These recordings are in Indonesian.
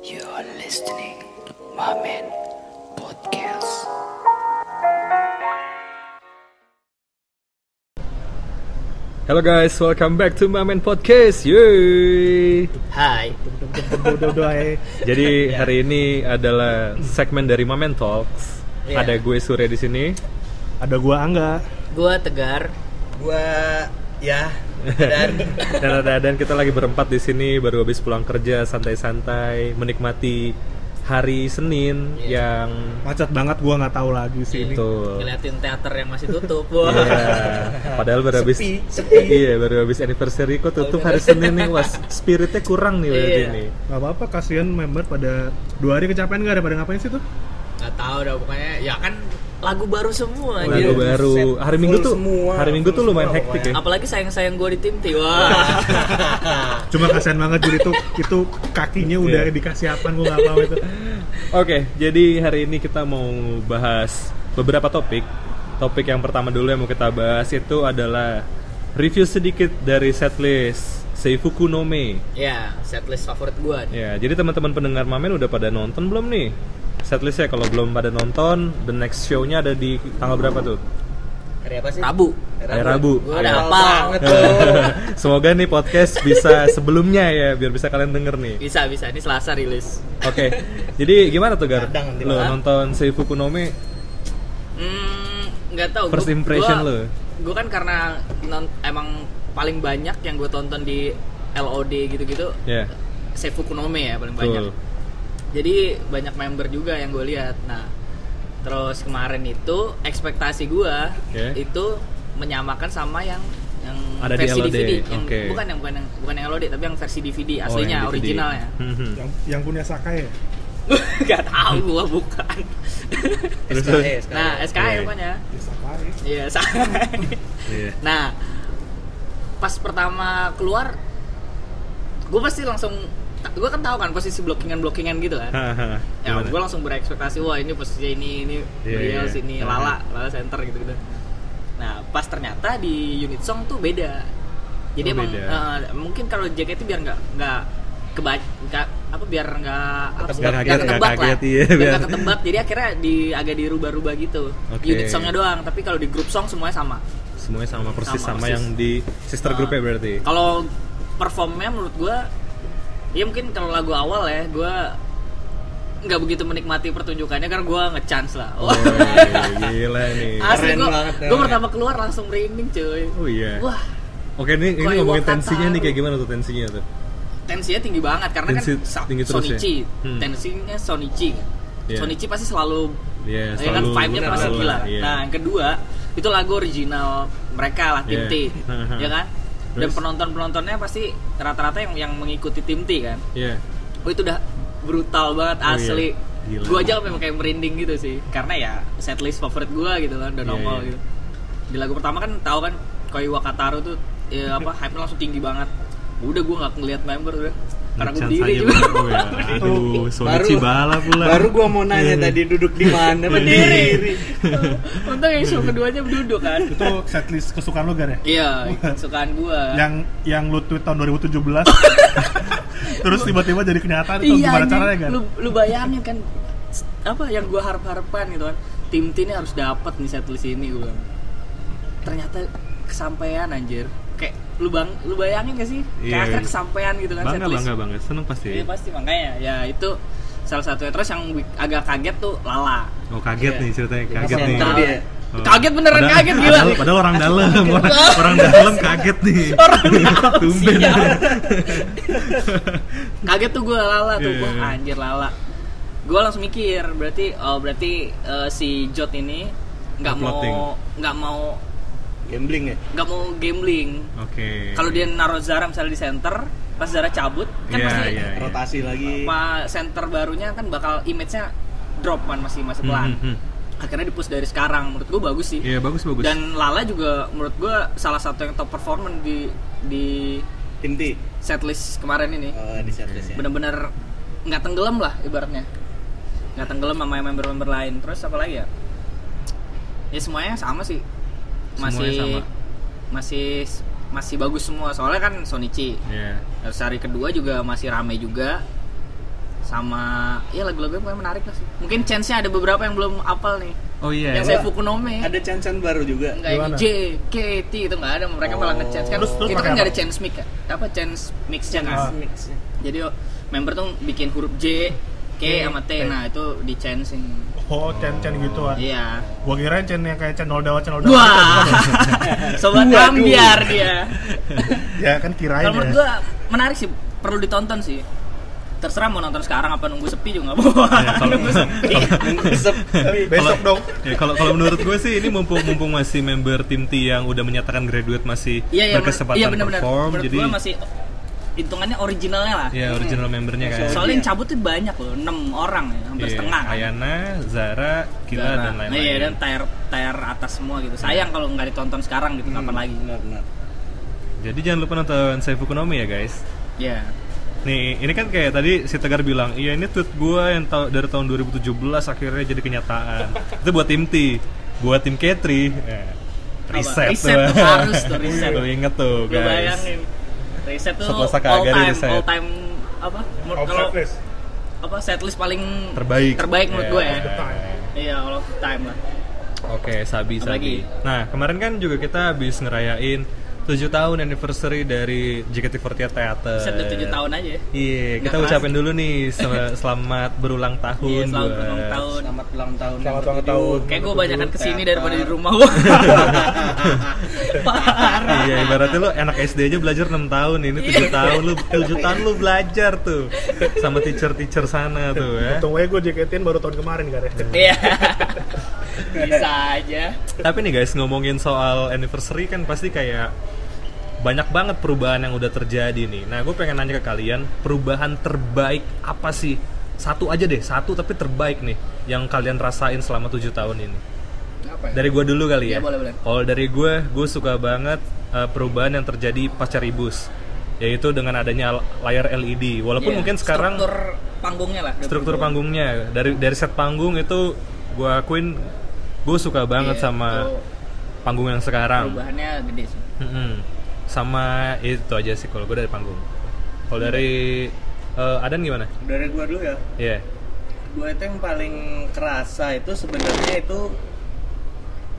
You are listening Mamen Podcast. Halo guys, welcome back to Mamen Podcast. Yeay. Hai. Jadi hari ini adalah segmen dari Mamen Talks. Iya. Ada gue Surya di sini. Ada gua Angga. Gua Tegar. gua ya dan Dan ada dan kita lagi berempat di sini baru habis pulang kerja santai-santai menikmati hari Senin Iya. yang Macet banget gua nggak tahu lagi sih ini. itu. Ngeliatin teater yang masih tutup. Wah. Iya. Padahal baru habis. Iya, baru habis anniversary kok tutup hari Senin nih. Was spiritnya kurang nih berarti Iya. nih. Gak apa-apa kasihan member pada dua hari kecapean gak ada pada ngapain sih tuh? Gak tahu dah pokoknya ya kan lagu baru semua Lagu baru. set Hari Minggu tuh semua, hari Minggu tuh lumayan semua hektik ya. Apalagi sayang-sayang gua di tim T. Wah. Cuma kasihan banget jadi tuh itu kakinya udah Iya. dikasih apaan gua nggak tahu itu. Oke, jadi hari ini kita mau bahas beberapa topik. Topik yang pertama dulu yang mau kita bahas itu adalah review sedikit dari setlist Seifuku no Me. ya, setlist favorit gua. nih. Ya, jadi teman-teman pendengar Mamen udah pada nonton belum nih? Setlistnya kalau belum pada nonton, the next show-nya ada di tanggal berapa tuh? hari apa sih Rabu. Hari Rabu. Gua udah Hafal apa? Semoga nih podcast bisa sebelumnya ya, biar bisa kalian denger nih. Bisa bisa ini Selasa rilis. Oke, jadi gimana tuh Gar? Lo nonton Seifuku no Me Hmm, nggak tahu. First Gua- impression gua, lu. Gue kan karena non- emang paling banyak yang gue tonton di LOD gitu-gitu. Ya, Seifuku no Me ya paling betul. banyak. Jadi banyak member juga yang gue lihat. Nah, terus kemarin itu ekspektasi gue Oke. itu menyamakan sama yang yang Ada di versi LOD, DVD, yang oke. bukan yang bukan yang bukan yang LOD tapi yang versi DVD Oh, aslinya yang DVD. originalnya. Mhm. Yang yang punya Sakai ya? Gak tahu gue bukan. Terus SKE, SKE. nah, SKI Oke. pokoknya. Ya, Sakai. Iya, sama. Iya. Nah, pas pertama keluar, gue pasti langsung, gue kan tahu kan posisi blockingan blockingan gitu kan. Ya, gue langsung berekspektasi wah ini posisi ini ini Briel iya. sini. Lala Lala center gitu gitu. Nah, pas ternyata di unit song tuh beda. Jadi Oh, emang beda. eh, mungkin kalau JKT biar nggak nggak kebac nggak apa biar nggak apa sih, Nggak ketebak lah iya, Biar nggak ketebak jadi akhirnya di agak dirubah-rubah gitu Oke. unit songnya doang tapi kalau di grup song semuanya sama Semuanya sama persis Sama, sama, persis. yang di sister Ah. grupnya berarti. kalau performnya menurut gua ya mungkin kalau lagu awal ya gua nggak begitu menikmati pertunjukannya karena gua ngechance lah Oh, Wah. gila nih. asli namanya. pertama keluar langsung merinding cuy Oh iya. wah Oke, ini ini ngomongin tensinya nih kayak gimana tuh tensinya tuh? tensinya tinggi banget karena Tensi kan tinggi terus ya? Sonichi Hmm. tensinya Sonichi kan Iya. Sonichi pasti selalu Iya, ya kan selalu vibe-nya pasti selalu gila lah, iya. nah yang kedua itu lagu original mereka lah tim Iya. T ya kan dan Terus? penonton penontonnya pasti rata-rata yang yang mengikuti tim T kan Iya. Oh itu udah brutal banget Oh, asli. iya. Gila. Gua aja memang kayak merinding gitu sih. Karena ya setlist favorit gua gitu kan udah Iya, nongol iya. gitu. Di lagu pertama kan tahu kan Koi Wakataru tuh ya apa hype langsung tinggi banget. Udah gua nggak ngeliat member udah. Karena gue berdiri aja juga. ya. Aduh, Sonichi bala pula. baru gua mau nanya tadi duduk di mana Berdiri. Untung yang show keduanya duduk kan. Itu setlist kesukaan lu Gar ya? Iya, kesukaan gua. Yang yang lu tweet tahun 2017 Terus tiba-tiba jadi kenyataan itu iya, gimana caranya kan? Lu, lu bayangin kan apa yang gua harap-harapan gitu kan. Tim T ini harus dapat nih setlist ini gua. Ternyata kesampaian anjir. Lu bang lu bayangin gak sih? Iya. Kayak akhirnya kesampaian gitu kan Bangga, setlist. bangga, bangga. Seneng pasti. Iya pasti makanya ya itu salah satunya terus yang agak kaget tuh Lala. Oh, kaget Iya. nih ceritanya, kaget Apa nih. dia? Oh. Kaget beneran Padahal- kaget gila. Padahal, padahal orang dalam, orang, orang dalam kaget nih. Orang dalam, Tumben. kaget tuh gue Lala tuh, Iya, wah iya. anjir Lala. Gue langsung mikir, berarti oh berarti eh, si Jot ini nggak mau nggak mau gambling ya nggak mau gambling. Oke. Kalau dia naruh Zara misalnya di center, pas Zara cabut kan Iya, pasti iya, iya. rotasi lagi apa center barunya kan bakal image-nya drop kan masih masih pelan. hmm, hmm. Akhirnya di push dari sekarang, menurut gue bagus sih. Iya, bagus bagus. Dan Lala juga menurut gue salah satu yang top performer di di tim T setlist kemarin ini. oh di setlist ya Bener-bener nggak tenggelam lah ibaratnya. Nggak tenggelam sama yang member-member lain. Terus apa lagi ya? Ya semuanya sama sih. Masih sama. masih masih bagus semua. Soalnya kan Sonichi. Iya. Terus hari kedua juga masih rame juga. sama ya lagu-lagunya pokoknya menarik lah sih mungkin chance-nya ada beberapa yang belum apal nih Oh iya. yang iya. saya Fukunome Ada cancan baru juga. Enggak yang Gimana? J, K, T itu nggak ada mereka malah Oh. nge-chance kan Terus- terus itu kan nggak ada chance mix kan apa chance mixnya kan. Mix. jadi oh, member tuh bikin huruf J K sama T nah itu di chancing Oh, cen-cen gitu ah. iya Gua kirain cen yang kayak channel dawa channel dawa. wah sobat Waduh. ambiar dia ya kan kirain kalau menurut ya. gua menarik sih perlu ditonton sih terserah mau nonton sekarang apa nunggu sepi juga nggak apa-apa Ya, kalau- nunggu sepi Besok dong. Ya, kalau kalau menurut gue sih ini mumpung mumpung masih member tim T yang udah menyatakan graduate masih iya iya berkesempatan iya benar-benar perform menurut jadi gua masih hitungannya originalnya lah ya original membernya kan. soalnya yang cabut tuh banyak loh 6 orang ya hampir Iya, setengah kan. Ayana, Zara, Kila Zara. dan lain-lain. Iya dan tier tier atas semua gitu. Sayang kalau nggak ditonton sekarang gitu kapan lagi. Benar, benar. Jadi jangan lupa nonton Seifukunomi ya guys. Iya. Nih, ini kan kayak tadi si Tegar bilang, iya ini tweet gue yang tau, dari tahun 2017 akhirnya jadi kenyataan. Itu buat tim T, buat tim K3, eh, reset, Reset tuh, harus tuh, reset. Tuh inget tuh Lu guys. bayangin. Reset tuh Setelah all time, reset. all time apa? Menurut- Kalau Setlist. apa setlist paling Terbaik. terbaik menurut gue ya. Iya, all of the time lah. Oke, Sabi, Apa Sabi. lagi? Nah, kemarin kan juga kita habis ngerayain 7 tahun anniversary dari JKT48 Theater. Set udah 7 tahun aja ya. Iya, kita Nggak ucapin dulu nih sel- selamat berulang Iya, tahun selamat buat ulang tahun. Selamat ulang tahun. Selamat ulang tahun. Kayak gue banyakan ke sini Teater. daripada di rumah gue. Parah. Iya, ibaratnya lu anak SD aja belajar 6 tahun, ini 7 tahun lu 7 tahun lu belajar tuh sama teacher-teacher sana tuh ya. Untung gue JKT baru tahun kemarin kan ya. Iya. Bisa aja. Tapi nih guys, ngomongin soal anniversary kan pasti kayak banyak banget perubahan yang udah terjadi nih. Nah, gue pengen nanya ke kalian, perubahan terbaik apa sih? Satu aja deh, satu tapi terbaik nih yang kalian rasain selama 7 tahun ini. Apa Dari gue dulu kali ya. Iya, boleh, boleh. Kalau dari gue, gue suka banget uh, perubahan yang terjadi pasca Ribus, yaitu dengan adanya layar LED. Walaupun Iya, mungkin sekarang struktur panggungnya lah. struktur panggungnya dari dari set panggung itu gue akuin gue suka banget Iya, sama itu panggung yang sekarang. perubahannya gede sih. Mm-mm. Sama itu aja sih kalau gue dari panggung. Kalau dari eh, Adan gimana? Dari gua dulu ya. Iya. Gua itu yang paling kerasa itu sebenarnya itu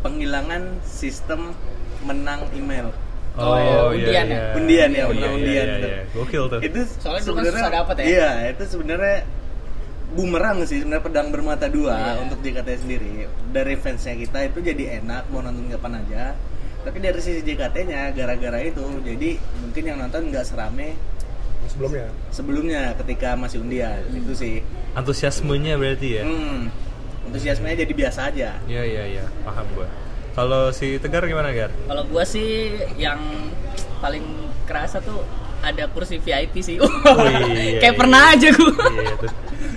penghilangan sistem menang email. Oh, iya, undian ya? Undian ya, Iya, menang iya, undian iya, tuh. iya. Gokil tuh. Itu Soalnya dulu kan sebenarnya- susah dapet ya? Iya, itu sebenarnya bumerang sih sebenarnya pedang bermata dua Iya. untuk JKT sendiri. Dari fansnya kita itu jadi enak mau nonton kapan aja. Tapi dari sisi JKT-nya gara-gara itu jadi mungkin yang nonton nggak serame Sebelumnya. sebelumnya ketika masih undian itu sih. Antusiasmenya berarti ya. Hmm. Antusiasmenya jadi biasa aja. Iya iya iya, paham gue. Kalau si Tegar gimana Gar? Kalau gua sih yang paling kerasa tuh ada kursi VIP sih. iya, Kayak iya. pernah aja gua. Iya.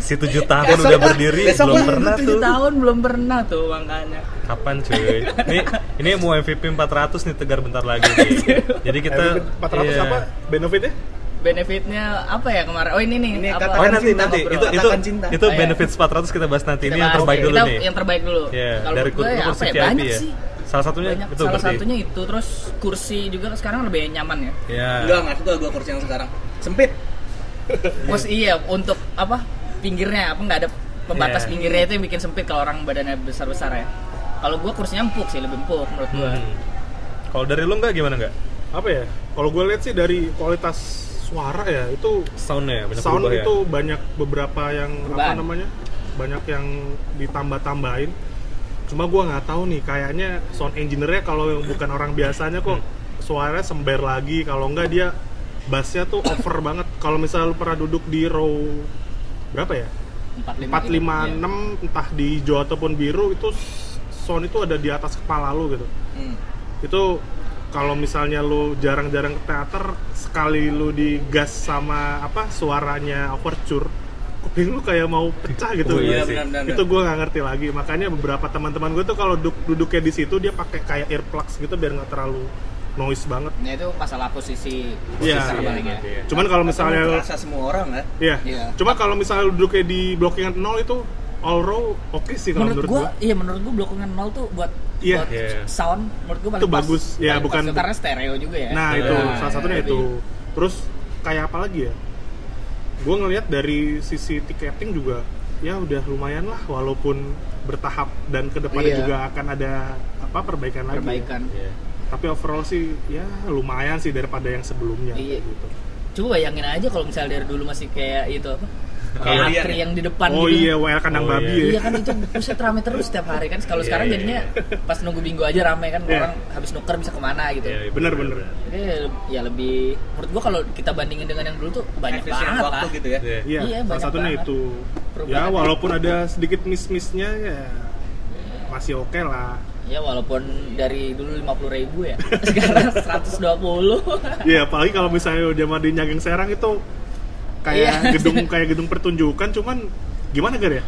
Si tujuh tahun udah berdiri besok belum pernah Tujuh tuh. tahun belum pernah tuh makanya. Kapan cuy? Ini ini mau MVP 400 nih Tegar bentar lagi nih. Jadi kita Eh, 400 iya. apa benefitnya? Benefitnya apa ya kemarin? Oh ini nih. Ini apa? kata- Oh nanti cinta, nanti ngobrol. itu itu cinta. itu Oh, iya. benefits 400 kita bahas nanti. Ini Kita yang bahas. terbaik Oke, dulu kita nih. Yang terbaik dulu. Iya, Kalau dari ya kursi ya? VIP Banyak ya. sih. Salah satunya Banyak. itu Salah berarti. satunya itu terus kursi juga sekarang lebih nyaman ya. Ya. Enggak, nggak suka gua kursi yang sekarang. Sempit. Kursi iya untuk apa? Pinggirnya apa nggak ada pembatas Iya. pinggirnya itu yang bikin sempit kalau orang badannya besar-besar ya. Kalau gua kursinya empuk sih, lebih empuk menurut gua. Hmm. Kalau dari lu nggak gimana nggak? Apa ya? Kalau gue lihat sih dari kualitas suara ya itu Soundnya banyak sound berubah itu ya. banyak beberapa yang apa Perubahan. namanya banyak yang ditambah-tambahin cuma gua nggak tahu nih kayaknya sound engineer-nya kalau yang bukan orang biasanya kok suaranya sember lagi kalau enggak dia bassnya tuh over banget kalau misalnya lu pernah duduk di row berapa ya 45 456 entah di hijau ataupun biru itu sound itu ada di atas kepala lu gitu Hmm. itu kalau misalnya lu jarang-jarang ke teater sekali lu digas sama apa suaranya overture kuping lu kayak mau pecah gitu Oh, iya Benar, sih. benar, benar. itu gue nggak ngerti lagi makanya beberapa teman-teman gue tuh kalau duduk duduknya di situ dia pakai kayak earplugs gitu biar nggak terlalu noise banget Nah itu masalah posisi Iya, posisi iya, paling ya. cuman kalau misalnya terasa semua orang ya. Iya. Iya. Cuma kalau misalnya lu duduknya di blockingan nol itu all row oke sih kalau Menurut, menurut, gua, gua. iya menurut gua blokingan nol tuh buat Iya. buat Iya. sound menurut gua paling Itu pas. bagus. Ya, Paling bukan- pas, karena stereo juga ya. Nah, itu Nah, salah satunya lebih- itu. Terus kayak apa lagi ya? gue ngelihat dari sisi tiketing juga ya udah lumayan lah walaupun bertahap dan ke depannya Iya. juga akan ada apa perbaikan lagi. ya. perbaikan Iya. Tapi overall sih ya lumayan sih daripada yang sebelumnya. Iya. gitu. coba bayangin aja kalau misalnya dari dulu masih kayak itu apa kayak Kalian antri ya? yang di depan Oh gitu iya, WL kandang Oh babi iya. ya. Iya kan itu buset rame terus setiap hari kan. Kalau Iya, sekarang iya, jadinya pas nunggu minggu aja rame kan Iya. orang habis nuker bisa ke mana gitu. Iya, iya, Bener, bener. Jadi ya lebih menurut gua kalau kita bandingin dengan yang dulu tuh banyak Efisien banget waktu lah. gitu ya Iya. Iya, Iya, salah banyak satunya banget. itu. Perubahan. Ya walaupun ada sedikit miss-missnya ya masih oke lah. Ya walaupun dari dulu 50.000 ribu ya, sekarang 120. Iya, apalagi kalau misalnya zaman di Nyageng Serang itu kayak Iya. gedung kayak gedung pertunjukan cuman gimana Gar ya?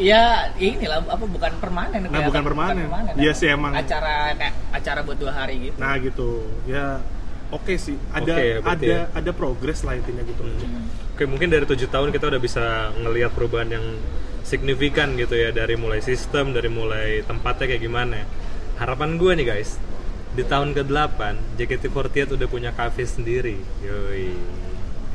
ya inilah apa bukan permanen Nah, bukan permanen. Iya sih, emang. Acara kayak acara buat dua hari gitu. Nah, gitu. Ya oke sih. Ada berarti ada ya. ada progres lah intinya gitu aja. Oke, mungkin dari tujuh tahun kita udah bisa ngelihat perubahan yang signifikan gitu ya dari mulai sistem, dari mulai tempatnya kayak gimana. Harapan gue nih guys, di tahun ke-8 JKT48 udah punya cafe sendiri. Yoi.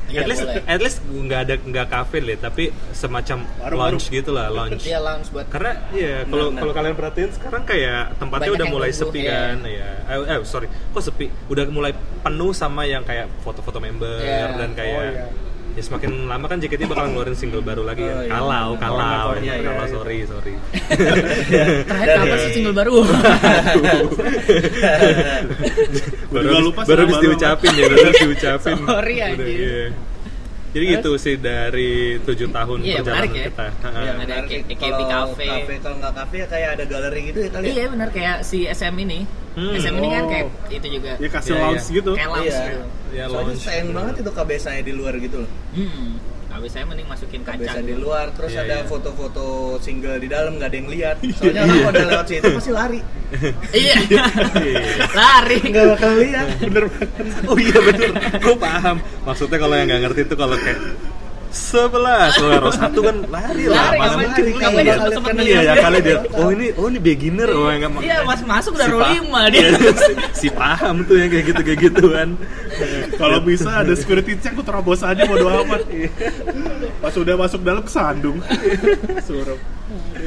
Iya, at least boleh. at least nggak ada nggak cafe lah, tapi semacam Baru-baru. lounge gitu lah, lounge. Iya lounge buat Karena iya kalau kalau kalian perhatiin sekarang kayak tempatnya Banyak udah mulai nunggu, sepi iya. kan, ya. Eh, eh, sorry, kok sepi? Udah mulai penuh sama yang kayak foto-foto member Iya. dan kayak Oh, iya. Ya semakin lama kan JKT bakal ngeluarin single baru lagi Oh, kan. iya. Kalau kalau Iya, ya, iya, kalau iya. sorry sorry. terakhir kapan sih single baru? Juga lupa baru baru diucapin ya, baru diucapin. Sorry, Udah, anjir. Jadi gitu sih dari tujuh tahun Iya, perjalanan menarik ya. kita. Iya, Ada menarik sih. AKB Kalau cafe. kalau nggak kafe ya kayak ada galeri gitu ya kali ya iya benar kayak si SM ini. Hmm. SM ini kan Oh. kayak itu juga. Ya kasih Iya, lounge iya. gitu. Kayak lounge Iya. gitu. Ya, Soalnya sayang banget itu KBSA di luar gitu loh Hmm. Habis saya mending masukin kaca. Di luar terus Iya, ada iya. foto-foto single di dalam nggak ada yang lihat soalnya orang kalau udah lewat situ pasti lari Iya. Lari. nggak bakal lihat Bener banget. Oh iya bener, gue paham. Maksudnya kalau yang nggak ngerti itu kalau kayak sebelas, kalau satu kan lari lah, Lari, mana mungkin dia sempet Iya, ya kali dia. Oh ini, oh ini beginner, oh yang nggak Iya, pas masuk udah Si pa- 5 dia. si, si paham tuh yang kayak gitu kayak gituan. Kalau bisa ada security check tuh terobos aja bodo amat. Pas udah masuk dalam kesandung. Suruh.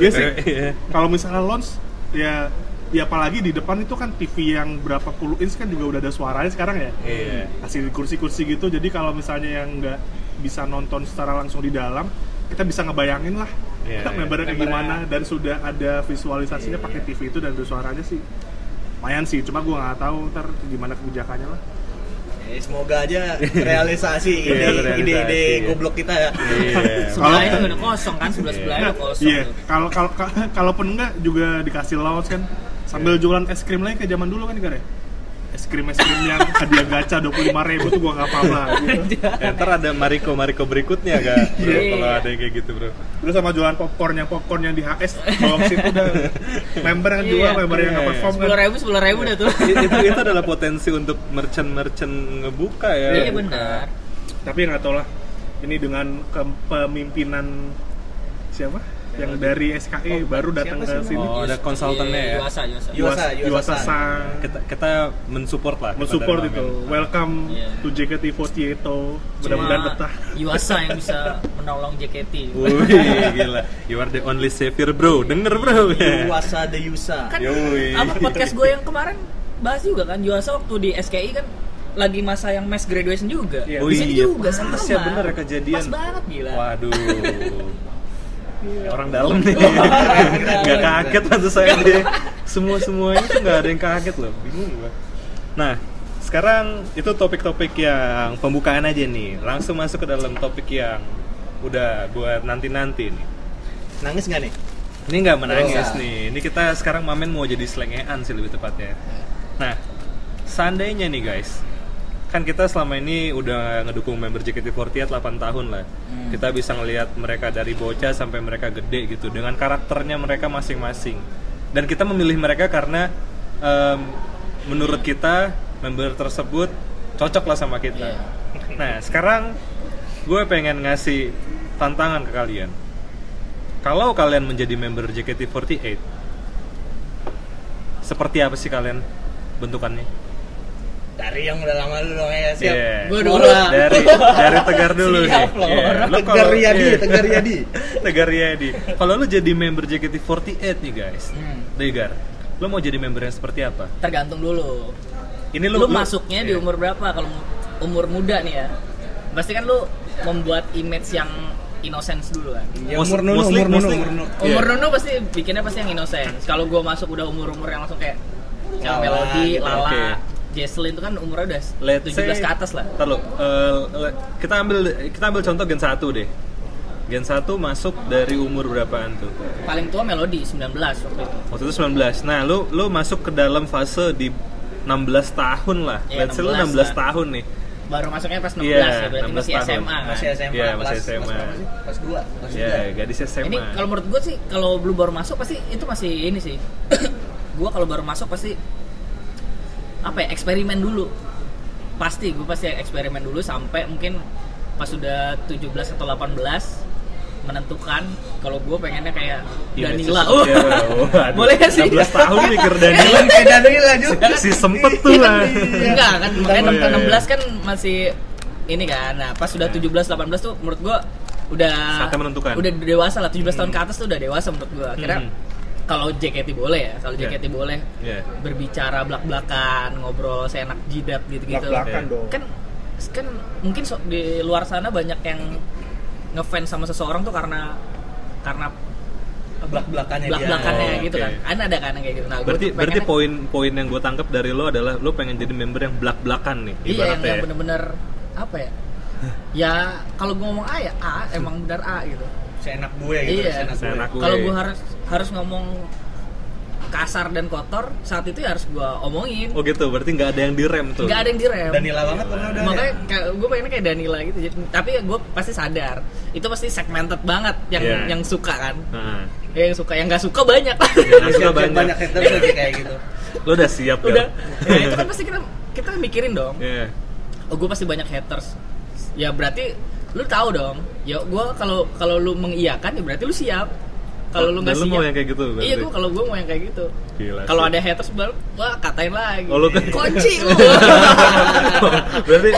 Iya sih. Iya. Kalau misalnya launch ya ya apalagi di depan itu kan TV yang berapa puluh inch kan juga udah ada suaranya sekarang ya. Iya. Kasih kursi-kursi gitu. Jadi kalau misalnya yang nggak bisa nonton secara langsung di dalam, kita bisa ngebayangin lah Iya, iya. membernya kayak gimana dan sudah ada visualisasinya pakai TV itu dan ada suaranya sih. Lumayan sih, cuma gua nggak tahu ntar gimana kebijakannya lah. Ya, semoga aja realisasi Iya, ide realisasi, ide ide iya. goblok kita ya Iya. Sebelahnya udah kosong kan, sebelah sebelahnya udah kosong. Iya, kalau kalau ka- kalaupun enggak juga dikasih lounge kan sambil jualan es krim lagi kayak zaman dulu kan kan ya. Es krim es krim yang hadiah gacha 25.000 ribu tuh gua nggak paham lah. Ya, ntar ada Mariko Mariko berikutnya kan, bro, Iya. kalau ada yang kayak gitu bro. Terus sama jualan popcorn yang popcorn yang di HS bawa ke situ udah member yang jual, Iya. member yang nggak Iya. perform Sepuluh kan. ribu, sepuluh ribu udah tuh. itu itu adalah potensi untuk merchant merchant ngebuka ya. Iya benar. Tapi nggak tahu lah. Ini dengan kepemimpinan siapa? Yang dari SKE Oh, baru datang ke sini. Oh, ada konsultannya ya. Yuasa, Yuasa. Yuasa, Yuasa. Kita kita mensupport lah. mensupport itu. Welcome Iya. to JKT48. Mudah-mudahan Cuma betah. Yuasa yang bisa menolong JKT. Wih, gila. You are the only savior, bro. Denger, bro. Yuasa de Yusa Kan Yoi. apa podcast gue yang kemarin bahas juga kan Yuasa waktu di SKI kan lagi masa yang mass graduation juga. Iya. Oh Di sini iya, juga sama. ya bener kejadian. Pas banget gila. Waduh. Orang dalam nih. Nggak kaget maksud saya deh. Semua semuanya tuh nggak ada yang kaget loh. Bingung gua. Nah, sekarang itu topik-topik yang pembukaan aja nih. Langsung masuk ke dalam topik yang udah buat nanti-nanti nih. nangis nggak nih Ini nggak menangis Bisa. nih. Ini kita sekarang Mamen mau jadi selengean sih lebih tepatnya. Nah, seandainya nih guys, kan kita selama ini udah ngedukung member JKT48 8 tahun lah. Hmm. Kita bisa ngelihat mereka dari bocah sampai mereka gede gitu dengan karakternya mereka masing-masing. Dan kita memilih mereka karena em, menurut kita member tersebut cocok lah sama kita. Iya. Nah, sekarang gue pengen ngasih tantangan ke kalian. Kalau kalian menjadi member JKT48, seperti apa sih kalian bentukannya? Dari yang udah lama dulu dong ya siap Iya. Gua dulu. Dari dari Tegar dulu Siap, nih. Flora. Iya. Lo Tegar kalau- Riyadi, iya. Tegar Riyadi. Tegar Riyadi. Kalau lu jadi member JKT48 nih guys. Hmm. Tegar. Lo mau jadi member yang seperti apa? tergantung dulu Ini lu, masuknya di iya. umur berapa kalau mu- umur muda nih ya pasti kan lu membuat image yang innocence dulu kan Ya, umur nunu, mostly- umur nunu, mostly- umur nunu. Iya. umur Nuno pasti bikinnya pasti yang innocence kalau gua masuk udah umur umur yang langsung kayak yang Lala melodi gitu. lala Oke. Jesslyn itu kan umurnya udah Let's 17 say- ke atas lah Ntar lu, eh, le- kita ambil kita ambil contoh Gen 1 deh. Gen 1 masuk dari umur berapaan tuh? paling tua melodi 19 waktu itu Waktu itu 19. Nah, lu lu masuk ke dalam fase di 16 tahun lah. Iya, Let's say lu 16 16 lah. tahun nih. baru masuknya pas 16 Iya, ya berarti 16 masih tahun. SMA kan masih SMA Iya, masih kelas- SMA. kelas 2 kelas Ya, 3 gadis SMA. ini kalau menurut gue sih kalau lu baru masuk pasti itu masih ini sih gue kalau baru masuk pasti apa ya eksperimen dulu pasti gue pasti eksperimen dulu sampai mungkin pas sudah 17 atau 18 menentukan kalau gue pengennya kayak Iya, Danila oh. iya, waduh. boleh gak sih 16 tahun mikir Danila. kayak Danila juga si sempet tuh lah. enggak kan makanya Oh, iya, iya. 16 kan masih ini kan nah pas sudah 17 18 tuh menurut gue udah Saatnya menentukan. udah dewasa lah 17 tahun ke atas tuh udah dewasa menurut gue akhirnya Hmm. Kalau JKT boleh ya kalau Iya. JKT boleh Iya. berbicara belak-belakan ngobrol seenak jidat gitu-gitu Belak-belakan Iya. dong. kan kan mungkin so- di luar sana banyak yang ngefans sama seseorang tuh karena karena belak-belakannya dia belak-belakannya Oh, gitu kan kan ada kan yang kayak gitu nah Berarti berarti pengennya- poin-poin yang gue tangkap dari lo adalah lo pengen jadi member yang belak-belakan nih iya yang, ibaratnya. yang ya. bener-bener apa ya ya kalau gue ngomong A ya A emang benar A gitu seenak gue gitu iya seenak gue. Seenak gue. kalau gue harus harus ngomong kasar dan kotor saat itu ya harus gue omongin Oh gitu, berarti nggak ada yang direm tuh. nggak ada yang direm Danila banget kan udah makanya ya? gue pengennya kayak Danila gitu tapi gue pasti sadar itu pasti segmented banget yang Iya. yang suka kan Nah, ya, yang suka yang nggak suka banyak yang suka banyak. banyak haters kayak gitu Lo udah siap udah ya itu kan pasti kita kita mikirin dong Iya. oh gue pasti banyak haters ya berarti lu tahu dong ya gue kalau kalau lu mengiyakan ya berarti lu siap kalau lu nggak lu siap. mau yang kayak gitu berarti? iya gue kalau gue mau yang kayak gitu. Gila kalau ada haters baru wah katain lagi. Oh, lu kan- kunci. Lu berarti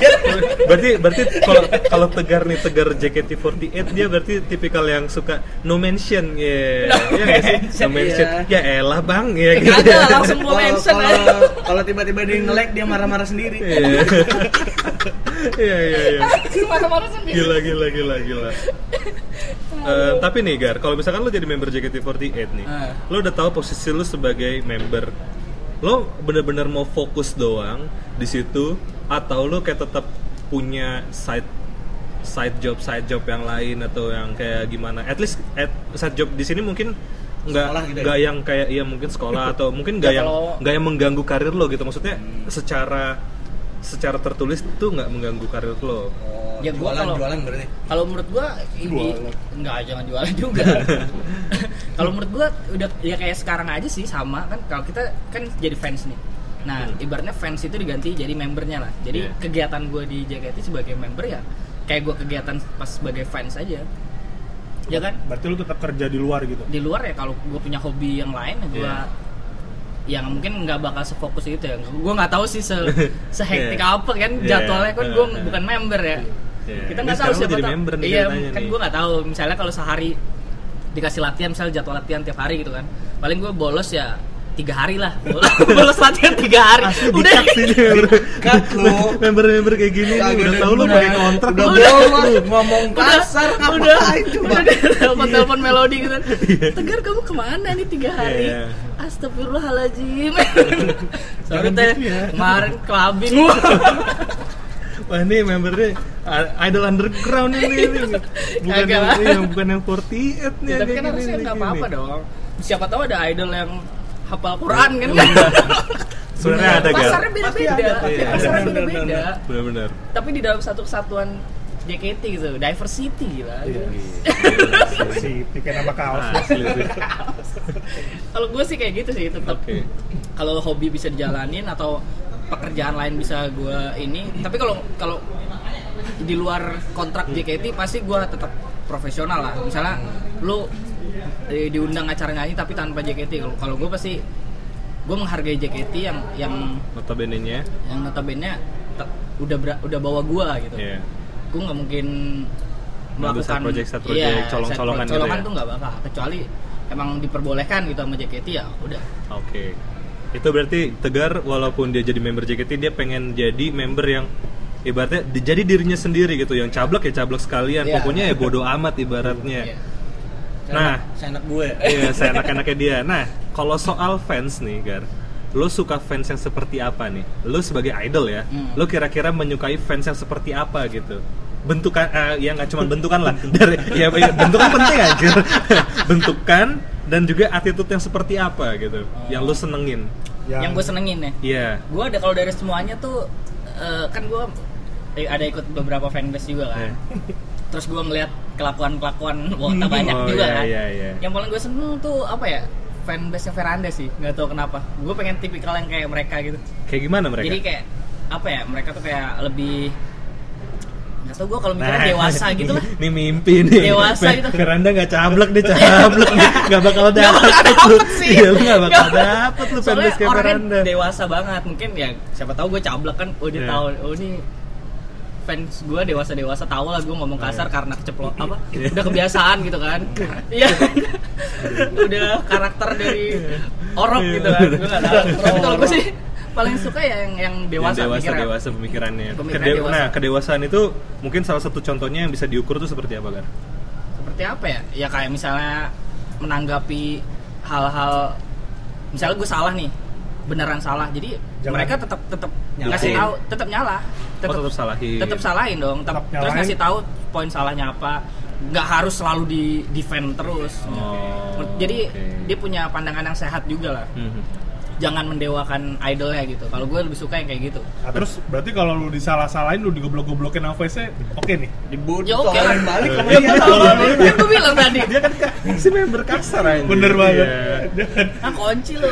berarti berarti kalau kalau tegar nih tegar JKT48 dia berarti tipikal yang suka no mention. Ya ya nggak sih? no mention. Ya elah bang. Ya gitu. lah, langsung Kalau- mention kalau tiba-tiba dia nge-like dia marah-marah sendiri. Iya. iya iya iya. Marah-marah sendiri. Gila gila gila gila Eh, tapi nih Gar, kalau misalkan lo jadi member JKT48 nih, Ah. lo udah tahu posisi lo sebagai member, lo bener-bener mau fokus doang di situ, atau lo kayak tetap punya side side job side job yang lain atau yang kayak gimana? At least at, side job di sini mungkin nggak gitu ya? nggak yang kayak iya mungkin sekolah atau mungkin nggak Ya, yang nggak yang mengganggu karir lo gitu maksudnya secara secara tertulis tuh nggak mengganggu karir lo. Oh, Ya, gua jualan kalau- jualan berarti. kalau menurut gua ini enggak jangan jualan juga. Kalau menurut gua udah ya kayak sekarang aja sih sama kan kalau kita kan jadi fans nih. Nah ibaratnya fans itu diganti jadi membernya lah. Jadi Iya. kegiatan gua di JKT sebagai member ya kayak gua kegiatan pas sebagai fans aja. Ya kan? Berarti lu tetap kerja di luar gitu. di luar ya kalau gue punya hobi yang lain ya gue Iya. Yang mungkin nggak bakal sefokus itu ya. Gue nggak tahu sih se sehektik Iya. apa kan Iya. jadwalnya kan gue Iya. bukan member ya. Iya. kita nggak tahu siapa tahu. member nih iya kan gue nggak tahu. Misalnya kalau sehari dikasih latihan misalnya jadwal latihan tiap hari gitu kan. Paling gue bolos ya tiga hari lah. Bolos latihan tiga hari. Udah. lu. member-member kayak gini udah tahu lu pakai kontrak. Udah lu. bolos ngomong kasar udah. coba? Udah. Telepon telepon melodi gitu tegar kamu ke mana nih tiga hari? Iya. Astagfirullahaladzim sorry teh gitu ya. kemarin clubbing Wah ini membernya uh, idol underground ini, ini. bukan yang, yang bukan yang 48 nih. Ya, tapi kan harusnya nggak apa-apa dong siapa tahu ada idol yang hafal Quran kan Sebenarnya ada gak? pasarnya beda-beda ada. pasarnya Bener, bener, beda-beda Benar-benar. tapi di dalam satu kesatuan JKT gitu diversity gila Iya. Si bikin nama kaos. Asli sih. kalau gue sih kayak gitu sih tetap Oke. kalau hobi bisa dijalanin atau pekerjaan lain bisa gue ini tapi kalau kalau di luar kontrak JKT pasti gue tetap profesional lah misalnya lu diundang acara nyanyi tapi tanpa JKT kalau kalau gue pasti gue menghargai JKT yang yang Notabene-nya. yang notabene udah udah bawa gue gitu Iya. Gue nggak mungkin Ngambil side project, side project, iya, colong-colongan side gitu colongan ya? tuh nggak bakal kecuali emang diperbolehkan gitu sama JKT ya udah Oke. Itu berarti Tegar walaupun dia jadi member JKT dia pengen jadi member yang ibaratnya di- jadi dirinya sendiri gitu yang cablek ya cablek sekalian Iya. pokoknya ya bodoh amat ibaratnya. Nah. saya anak gue iya saya enak-enaknya dia nah kalau soal fans nih Gar lo suka fans yang seperti apa nih? Lo sebagai idol ya Hmm. lo kira-kira menyukai fans yang seperti apa gitu? Bentukan eh, ya nggak cuma bentukan lah dari ya, ya, bentukan penting aja bentukan dan juga attitude yang seperti apa gitu yang lo senengin? Yang gue senengin ya? Iya. Gue ada kalau dari semuanya tuh eh, kan gue ada ikut beberapa fanbase juga kan. Iya. terus gue ngeliat kelakuan kelakuan wota banyak Oh, juga iya, kan. iya, iya. yang paling gue seneng tuh apa ya fanbase Veranda sih nggak tahu kenapa gue pengen tipikal yang kayak mereka gitu kayak gimana mereka jadi kayak apa ya mereka tuh kayak lebih nggak tau gue kalau mikirnya Nah, dewasa gitu lah Ini mimpi nih. Dewasa gitu. Veranda nggak cablek nih, cablek nih. Nggak bakal dapet bakal lu. dapet sih. Iya, lu nggak bakal dapet lu fanbase kayak Veranda. dewasa banget mungkin ya siapa tahu gue cablek kan oh dia Iya. tahu oh ini fans gue dewasa dewasa tahu lah gue ngomong kasar karena keceplo apa Iya. udah kebiasaan gitu kan. Iya. Udah karakter dari orok gitu kan gue nggak tahu. Tapi kalau gue sih paling suka ya yang yang dewasa, Yang dewasa, dewasa pemikirannya. Pemikiran Kede- dewasa. Nah, kedewasaan itu mungkin salah satu contohnya yang bisa diukur tuh seperti apa, Gar? seperti apa ya? Ya kayak misalnya menanggapi hal-hal misalnya gue salah nih beneran salah. Jadi Jangan- mereka tetap tetap ngasih tahu tetap nyala Oh, tetap salahin. tetap salahin dong Tetap- Tetap terus ngasih tahu poin salahnya apa nggak harus selalu di defend terus Oh, jadi oke. dia punya pandangan yang sehat juga lah Mhm. jangan mendewakan idolnya gitu kalau gue lebih suka yang kayak gitu Nah, terus berarti kalau lu disalah-salahin lu digoblok-goblokin sama face oke nih. dibut Ya, oke lah. balik sama ya dia kan gue bilang tadi Dia kan ka- si member kasar aja. Bener banget. Iya. ah kunci lo.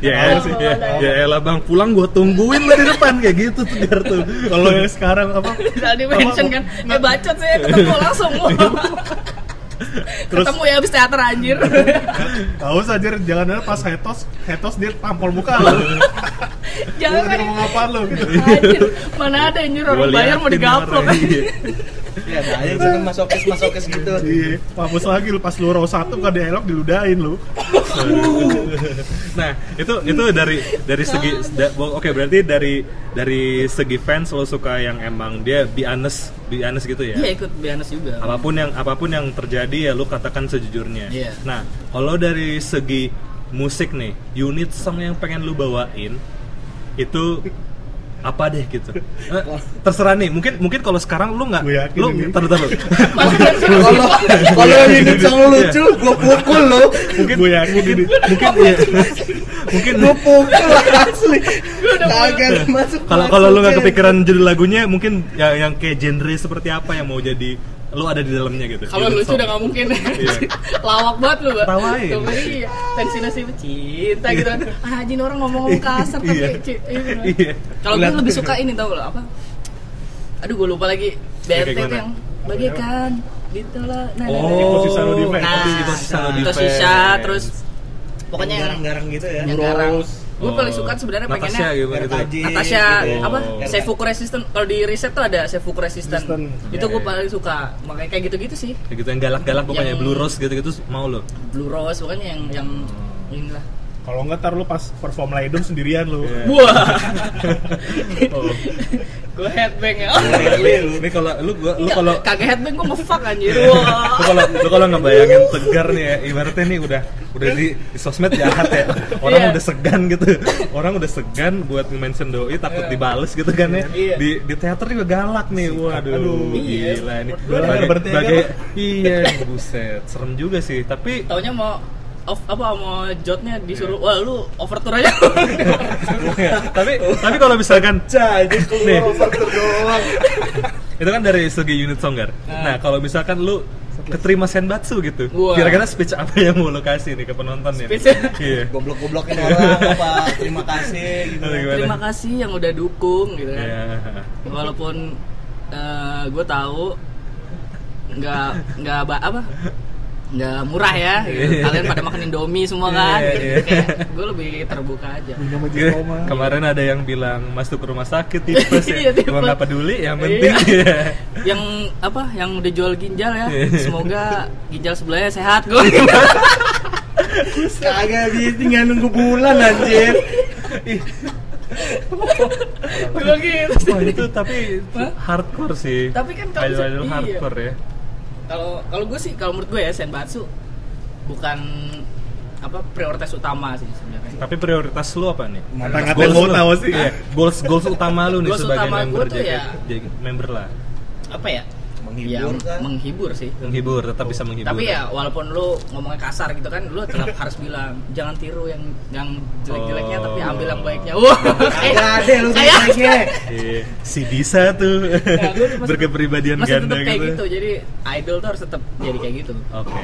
Ya, Oh, sih, ya, ya elah bang pulang gue tungguin lo di depan kayak gitu tuh Gar tuh. Kalau yang sekarang apa? tadi mention kan eh bacot saya ketemu langsung Terus- ketemu ya habis teater anjir Tahu saja jangan ada pas hetos, hetos dia tampol muka lu. jangan kan ngomong apaan lu gitu. anjir mana ada anjir orang bayar mau digaplok iya. ya ada aja yang seneng masokis masokis gitu Iya, mampus lagi lu pas lu row satu kan dialog diludahin lu. nah itu itu dari dari segi da- oke berarti dari dari segi fans lo suka yang emang dia be honest be honest gitu ya? Iya ikut bianes juga. Apa pun yang apa pun yang terjadi ya lu katakan sejujurnya. Iya. nah kalau dari segi musik nih unit song yang pengen lu bawain itu apa deh gitu. Eh, terserah nih. Mungkin mungkin kalau sekarang lu nggak lu taruh taruh kalau kalau yang hidup sama lucu gue pukul lo mungkin Gue yakin ini. mungkin iya. mungkin gue pukul asli. Kalau kalau lu nggak kepikiran judul lagunya mungkin ya yang kayak genre seperti apa yang mau jadi lu ada di dalamnya gitu kalau Unit lucu song. udah gak mungkin Iya. lawak banget lu Mbak. Tawain. Iya tensi nasib cinta gitu kan ah anjing orang ngomong kasar tapi Iya. iya. iya kalau gue lebih suka ini tau lo apa aduh gue lupa lagi gimana? yang bagaikan ditolak nah, nah, nah. oh Iko Sisa no defense. nah Iko Sisa no itu defense. sisa terus pokoknya yang garang-garang gitu ya yang garang gue Oh. paling suka sebenarnya Natasha pengennya gitu, gitu. RKJ. Natasha gitu. apa Oh. Seifuku resistant kalau di riset tuh ada Seifuku resistant Resistant. itu gue ya. paling suka makanya kayak gitu-gitu sih Kayak gitu yang galak-galak pokoknya Yang- blue rose gitu-gitu mau lo Blue Rose pokoknya yang yang inilah Kalau enggak ntar lu pas perform Laidum sendirian lu. Iya. wah oh. Gue headbang ya. Ini kalau lu gua lu kalau kagak headbang gue ngefuck anjir. Lu wah. Kalau lu kalau ngebayangin tegar nih ya ibaratnya nih udah udah di, di sosmed jahat ya. Orang Iya. udah segan gitu. Orang udah segan buat mention doi takut dibales gitu kan ya. Iya. di di teater juga galak nih. Waduh Aduh. Iya. gila ini. Lu ada bagai, bertiga bagai kan? iya buset. Serem juga sih. Tapi taunya mau off apa mau jotnya disuruh wah lu overture aja tapi tapi kalau misalkan Nih. ini keluar overture doang itu kan dari segi unit songgar. Nah, kalau misalkan lu keterima senbatsu gitu, Wah. kira-kira speech apa yang mau lu kasih nih ke penonton nih? Speech-nya? Iya. goblok-goblokin orang apa terima kasih gitu terima kasih yang udah dukung gitu kan Iya. walaupun gue tahu nggak nggak apa nggak murah ya gitu. kalian pada makan indomie semua kan Iya, iya. kayak gue lebih terbuka aja Roma. Kemarin ada yang bilang masuk ke rumah sakit tipes Iya, ya. Gua nggak peduli, yang penting Iya. yang apa yang udah jual ginjal ya Iya. semoga ginjal sebelahnya sehat gue Kagak bisa tinggal nunggu bulan anjir. gue gitu Wah itu tapi Hah? hardcore sih. Tapi kan kalau idol idol iya. hardcore ya. Kalau kalau gue sih kalau menurut gue ya senbatsu bukan apa prioritas utama sih sebenarnya Tapi prioritas lu apa nih? Mata-ngatain Goals mau lu. tahu sih. Iya, goals goals utama lu nih Goals sebagai utama member tuh ya- member lah. apa ya Menghibur yang kan? menghibur sih Menghibur, tetap bisa menghibur. tapi ya walaupun lu ngomongnya kasar gitu kan lu tetap harus bilang jangan tiru yang yang jelek-jeleknya Oh. tapi ambil yang baiknya wah Kagak ada lu kayak jeleknya. Iya, si Disa tuh Ya, berkepribadian masih ganda tetap kayak gitu. gitu jadi idol tuh harus tetap jadi kayak gitu Oke,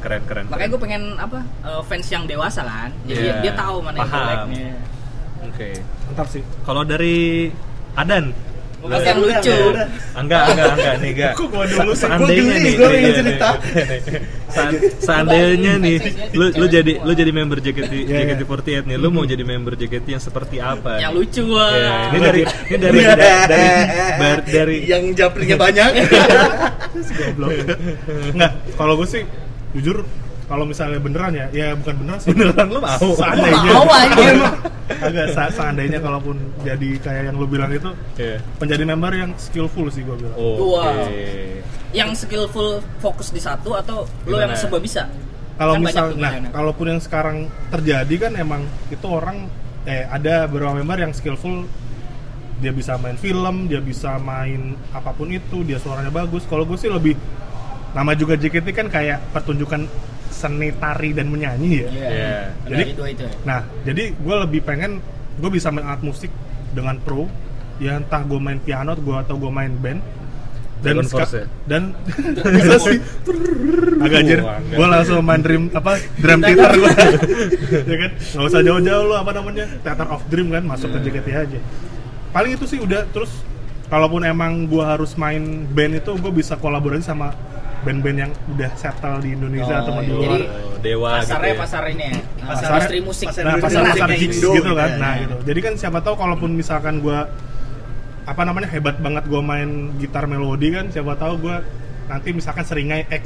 keren keren. makanya gue pengen apa eh, fans yang dewasa kan jadi Iya, dia tahu mana yang jeleknya Oke. Mantap sih. Kalau dari Adan, Bukan yang lucu. Enggak enggak enggak nih enggak. Kok gua dulu sih? Gua geli, gua pengen iya, cerita. Seandainya nih, lu lu jadi lu jadi member JKT Iya, iya. JKT48 nih, lu mau jadi member JKT yang seperti apa? yang lucu wah Ya, ini dari ini dari dari dari, yang japringnya banyak. Goblok. Enggak, kalau gue sih jujur kalau misalnya beneran ya, ya bukan beneran sih. beneran lu mau. Seandainya. Mau anjir. Agak sa- seandainya kalaupun jadi kayak yang lu bilang itu Iya. menjadi member yang skillful sih gue bilang. Oke. Wow. yang skillful fokus di satu atau lu yang Gimana? serba bisa Kalau Kan misal, nah, kalaupun yang sekarang terjadi kan emang itu orang eh ada beberapa member yang skillful dia bisa main film, dia bisa main apa pun itu, dia suaranya bagus. Kalau gue sih lebih nama juga JKT kan kayak pertunjukan seni tari dan menyanyi ya. Iya. Iya. Ada Jadi- itu itu ya. Nah, jadi gue lebih pengen gue bisa main alat musik dengan pro, ya entah gue main piano gue atau gue main band. Dan Dragon Force ska- ya? dan bisa sih agak anjir. Gue langsung main dream apa drum theater gue, ya kan? Gak usah jauh-jauh lo apa namanya theater of dream kan masuk ke JKT aja. Paling itu sih udah terus kalaupun emang gue harus main band itu gue bisa kolaborasi sama band-band yang udah settle di Indonesia Oh, atau di iya. luar. Oh, dewa pasarnya gitu ya. pasar ini ya Pasar- pasar industri musik pasar nah pasar musik pasar gigs gitu, gitu kan ya. nah gitu jadi kan siapa tahu kalaupun misalkan gua apa namanya hebat banget gua main gitar melodi kan siapa tahu gua nanti misalkan seringai X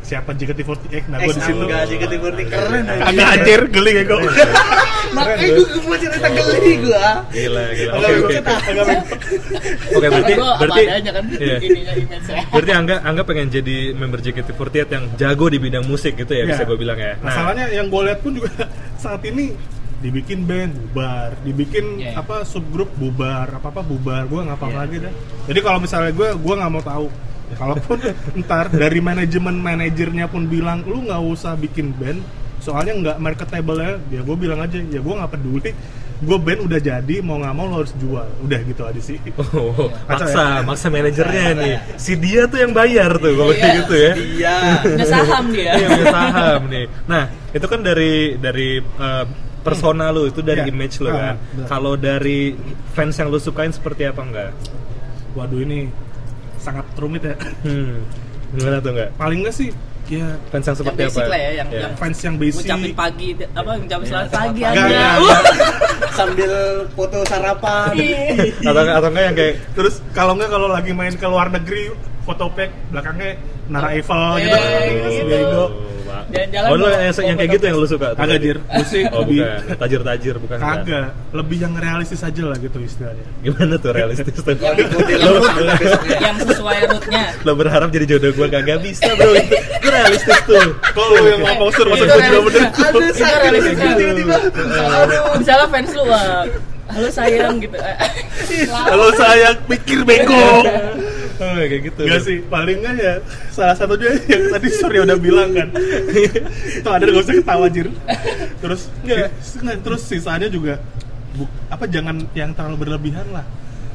siapa JKT48 nah gua di situ Enggak JKT48 keren agak anjir. geli ya gua Makanya gue mau cerita geli gua. Gila, gila. Oke, oke. Oke, berarti berarti adanya kan iya. ininya image saya Berarti Angga Angga pengen jadi member JKT48 yang jago di bidang musik gitu ya, bisa Iya. gue bilang ya. masalahnya yang gue lihat pun juga saat ini dibikin band bubar, dibikin Iya, iya. apa subgrup bubar, apa apa bubar, gue nggak apa-apa Iya. lagi dah. Jadi kalau misalnya gue, gue nggak mau tahu. Kalaupun ntar dari manajemen manajernya pun bilang lu nggak usah bikin band, soalnya nggak marketable ya, ya gue bilang aja, ya gue nggak peduli. Gue band udah jadi, mau nggak mau lo harus jual, udah gitu aja sih. Oh, Kacau maksa, maksa manajernya nih. Si dia tuh yang bayar tuh kalau Iya. kayak gitu ya. Iya. punya saham dia Iya, punya saham nih. Nah, itu kan dari dari uh, persona lu, itu dari Iya. image lu Ah, kan. Kalau dari fans yang lu sukain seperti apa enggak? Waduh ini sangat rumit ya. Hmm. Gimana tuh enggak? Paling nggak sih, ya Fans yang yang seperti basic apa? lah ya yang, Iya. yang fans yang basic. ngucapin pagi apa ngucapin selamat pagi Nggak, aja nggak, Wah. Sambil foto sarapan. Iya. atau atau enggak yang kayak Terus kalau nggak kalau lagi main ke luar negeri, foto pack belakangnya Nara Eiffel gitu. Iya, gitu. Bego. Jalan-jalan Oh, lu yang, yang kayak gitu yang lu suka? Kagak jir, musik Oh, lebih bukan. Tajir-tajir bukan. kagak, lebih yang realistis aja lah gitu istilahnya. Gimana tuh realistis tuh? yang, Ikutin yang, lu besoknya. yang sesuai rootnya lo berharap jadi jodoh gue kagak bisa bro itu, itu realistis tuh Kalau lu yang ngomong sur, masa Itu gue juga bener. realistisnya. Aduh, Itu sakit realistisnya. tiba-tiba. Misalnya- misalnya fans lu halo sayang gitu Kalau saya pikir bego. oh, kayak gitu. Gak sih, paling nggak ya salah satunya yang tadi Surya udah bilang kan. Itu ada gak usah ketawa jir. Terus nggak. nggak, terus sisanya juga bu- apa jangan yang terlalu berlebihan lah.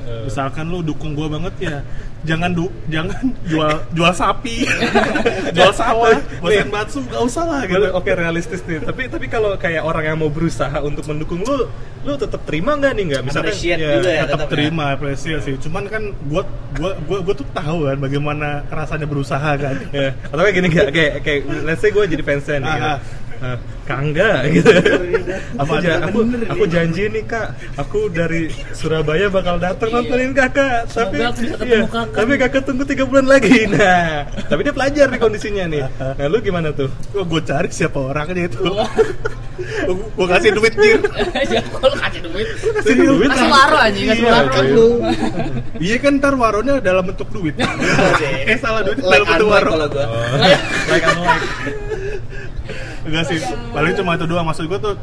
Eh. misalkan lu dukung gua banget ya jangan du jangan jual jual sapi jual sawah Nih. senbatsu gak usah lah Gitu. Oke realistis nih. Tapi tapi kalau kayak orang yang mau berusaha untuk mendukung lu, lu tetap terima nggak nih nggak? Misalnya Appreciate juga ya. tetap tetap terima apresiasi sih cuman kan gua gua gua gua tuh tahu kan bagaimana rasanya berusaha kan ya. Atau kayak gini gak? Kayak kayak let's say gue jadi fansnya nih. gitu. Ah, Ah, Kak Angga gitu. aku, Apa ja- aku, aku nih? janji nih kak, aku dari Surabaya bakal datang Iya. nontonin kakak. Tapi aku iya, kakak. tapi kakak tunggu tiga bulan lagi. Nah, tapi dia pelajar nih kondisinya nih. Nah, lu gimana tuh? gua gua cari siapa orangnya itu gua, gua kasih duit jir ya kalau kasih duit Kasih duit kasih waro aja kasih Iya, waro iya. lu iya kan ntar waronya dalam bentuk duit eh salah duit like dalam bentuk waro kalau gua Oh, like and like. Enggak sih paling cuma itu doang. Maksud gua tuh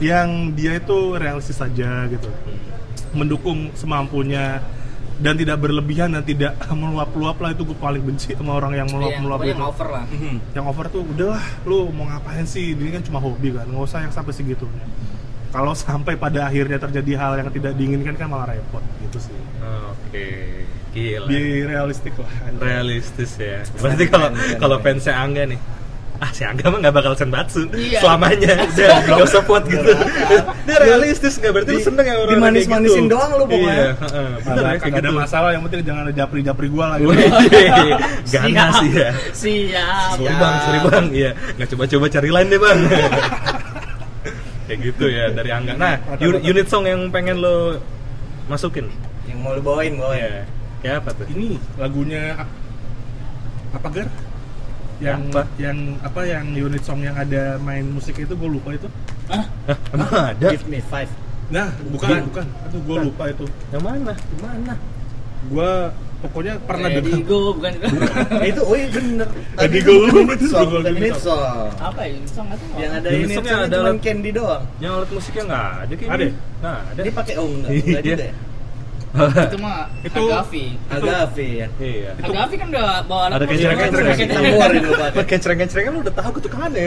yang dia itu realistis saja gitu. Mendukung semampunya dan tidak berlebihan dan tidak meluap-luap lah itu gue paling benci sama orang yang Iya, meluap-meluap pokoknya itu. yang over lah. Yang over tuh udahlah lu mau ngapain sih? Ini kan cuma hobi kan nggak usah yang sampai segitunya kalau sampai pada akhirnya terjadi hal yang tidak diinginkan kan malah repot gitu sih. Oke, gila. di realistik lah realistis ya. Berarti kalau kalau fansnya Angga nih, ah si Angga mah nggak bakal senbatsu Iya. selamanya. Udah nggak usah kuat gitu. Dia realistis nggak berarti lu Di- seneng ya orang dimanis-manisin doang lu pokoknya. Iya, heeh. Bener ya, kayak ada gitu. masalah yang penting jangan ada japri-japri gua lah gitu. Ganas sih ya. siap Sorry bang, sorry bang, iya nggak coba-coba cari lain deh bang. kayak gitu ya dari Angga. Nah, unit song yang pengen lo masukin, yang mau lu bawain bawain ya, kayak apa tuh? ini lagunya apa gar yang Apa? yang apa yang unit song yang ada main musik itu gue lupa itu. Hah, emang ada? give me five. Nah bukan bukan. Aduh gue lupa itu. Yang mana? gimana? Gue pokoknya pernah Ready dengar. go bukan. Nah, itu oh iya bener. Tadi itu gua lupa. minute song song. apa ya song atau yang ada ini songnya songnya ada cuma candy doang. Yang alat musiknya nggak ada kayaknya. Ada? Nggak ada. dia pakai oh enggak Iya. enggak juga ya itu mah Itu- Agavi Agavi ya Iya. Itu- Agavi kan udah bawa alat Ada kencreng-kencreng. keluarin lu lu udah tahu ketukannya.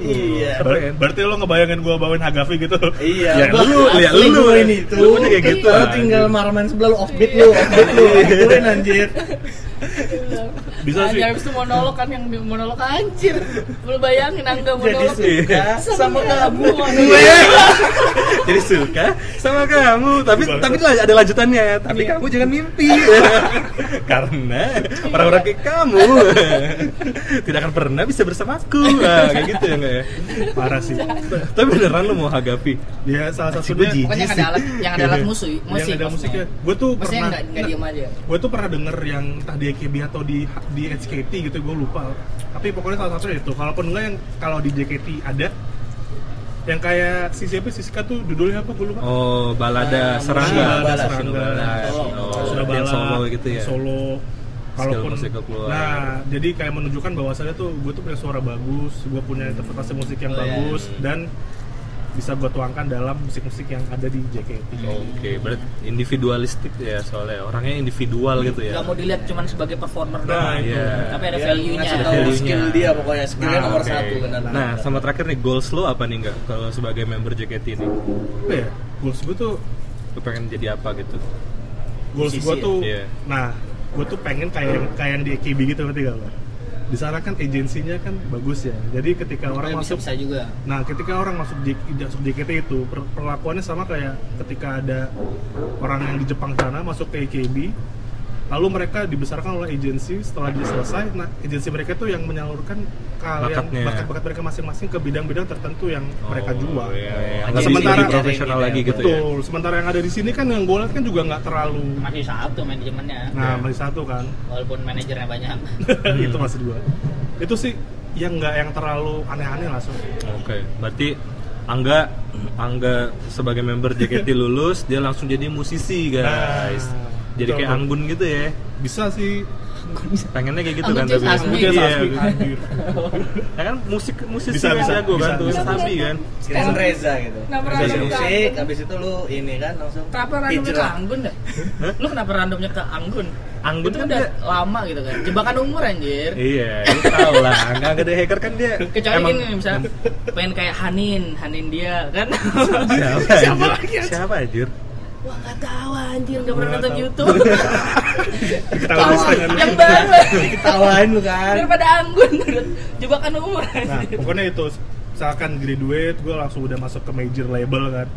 Iya. Berarti lo ngebayangin gue bawain Hagafi gitu Iya, Ya gua lu, ya lu. gua ini itu. Lu kayak gitu, Lu anjing. tinggal marman sebelah lu offbeat lu, offbeat lu. Gituin anjir. Bisa sih. Anjir, habis itu monolog kan yang monolog anjir. Lu bayangin Angga Jadi monolog. Iya. suka sama kamu. Jadi suka sama kamu, tapi Bagus. tapi lah ada lanjutannya. Tapi Iya. kamu jangan mimpi. Karena orang-orang kayak kamu tidak akan pernah bisa bersamaku. Nah, kayak gitu ya enggak ya? parah sih Tapi beneran lu mau Hagapi? ya salah satunya. Pokoknya yang ada alat yang ada alat musik, yang musik ada maksudnya. musiknya gue tuh Maksudnya pernah enggak enggak diam aja. gue tuh pernah denger yang entah AKB atau di di HKT gitu gue lupa tapi pokoknya salah satunya itu kalaupun enggak yang kalau di JKT ada yang kayak si siapa si Siska tuh judulnya apa gue lupa Oh, balada serangga, Balada Serangga. Serangga. Solo. Oh, sudah band bala solo gitu ya. solo kalaupun nah jadi kayak menunjukkan bahwasannya tuh gue tuh punya suara bagus gue punya interpretasi musik yang Oh, iya. bagus dan bisa gue tuangkan dalam musik-musik yang ada di JKT Oke, berarti individualistik ya soalnya orangnya individual gitu ya. Enggak mau dilihat cuman sebagai performer Nah, doang. iya. Tapi ada Dia value-nya. tahu value-nya. skill dia pokoknya skillnya Nah, nomor Oke. satu benar. Nah, sama terakhir nih goals lo apa nih enggak kalau sebagai member JKT ini? apa ya goals gue tuh Lo pengen jadi apa gitu? goals gue tuh Iya. nah gue tuh pengen kayak yang kayak yang di AKB gitu ngerti gak lo di sana kan agensinya kan bagus ya jadi ketika orang Orang masuk bisa juga. Nah, ketika orang masuk masuk JKT itu per- perlakuannya sama kayak ketika ada orang yang di Jepang sana masuk ke AKB, lalu mereka dibesarkan oleh agensi setelah dia selesai, nah agensi mereka tuh yang menyalurkan kalian bakat-bakat mereka masing-masing ke bidang-bidang tertentu yang mereka Oh, jual. Iya, iya. Jadi sementara lebih profesional lagi ya. gitu ya. Betul. Sementara yang ada di sini kan yang gue lihat kan juga nggak terlalu. Masih satu manajemennya. Nah, masih satu kan. Walaupun manajernya banyak. itu maksud gue. Itu sih yang nggak yang terlalu aneh-aneh lah so. Oke, berarti Angga Angga sebagai member JKT lulus, dia langsung jadi musisi, guys. Nah, jadi kayak. Anggun gitu ya. Bisa sih. Pengennya kayak gitu Anggun kan tapi. Asmi. Dia Iya. Ya kan musik musisi Bisa, bisa, jago bisa, kan tuh, bisa. Sabi kan. Kirain Reza gitu. Kenapa Habis musik, habis itu lu ini kan langsung Kenapa randomnya ke. Anggun dah? Lu kenapa randomnya ke Anggun? Anggun itu kan udah lama gitu kan. Jebakan umur anjir. Iya, lu tau lah. Angga ada hacker kan dia. Kecuali emang- gini misalnya pengen kayak Hanin, Hanin dia kan. Siapa? Siapa? Siapa anjir? Wah nggak tahu anjir nggak pernah nonton. YouTube Ketawa yang baru Ketawain lu kan. daripada anggun jebakan umur Nah, pokoknya itu misalkan graduate, gue langsung udah masuk ke major label kan.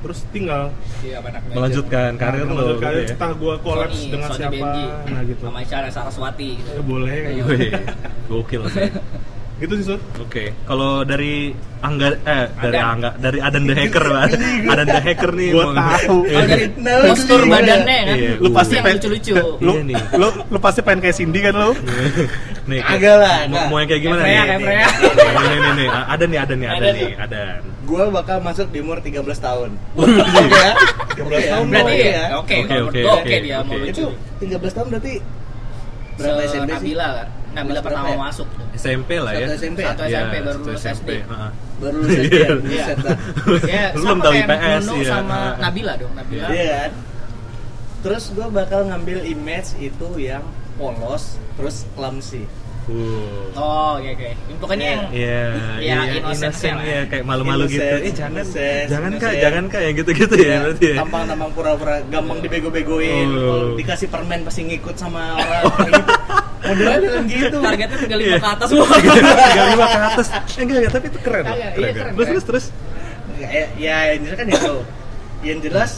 Terus tinggal iya melanjutkan karir nah, lo melanjut karir, ya. entah gue collab Sony, dengan Sony siapa, Benji. nah gitu. sama Saraswati gitu. Ya, boleh kayak gitu. Wih, gokil sih. Gitu sih, Sud. Oke, kalau dari Angga eh dari Adan. Angga dari Adan the Hacker, Bang. Adan the Hacker nih. Gua mau- tahu. kalau dari postur iya. badannya kan Iya, Lu pasti pengen- lucu-lucu Lu, Iya nih. lu, lu pasti pengen kayak Cindy kan lu? nih, Agak lah, Mau, mau yang kayak gimana Kayak nih? Freya, kayak Freya. Nih, nih, nih, nih. Ada nih, ada nih, ada nih, nih. ada. Gue bakal masuk di umur 13 tahun. Oke ya? 13 tahun berarti ya ya? oke Oke, oke, gua oke, dia mau lucu Itu 13 tahun berarti berapa SMP sih? Nabila kan Nabila Kelas pertama ya? masuk SMP lah ya. Satu SMP ya? Satu Iya, SMP baru lulus SMP, SD. heeh. Baru lulus SD ya? Iya. Ya sama belum tahu IPS, iya. sama. Nabila dong Nabila Iya kan? Terus gue bakal ngambil image itu yang polos, terus clumsy. Uh. oh oke oke pokoknya yang Iya, Ya, iya, innocent ya, kayak malu-malu gitu. Eh, jangan, innocent, jangan kak, innocent. jangan kak, yang gitu-gitu ya, berarti ya. Tampang-tampang pura-pura gampang dibego-begoin, Oh. kalau dikasih permen pasti ngikut sama orang gitu. Modelnya bilang gitu. targetnya tinggal Iya. lima ke atas Tiga lima ke atas. Eh, enggak, enggak, tapi itu keren. loh, Kagak, keren, iya, keren. keren, Terus, terus, terus. ya, ya yang jelas kan itu yang jelas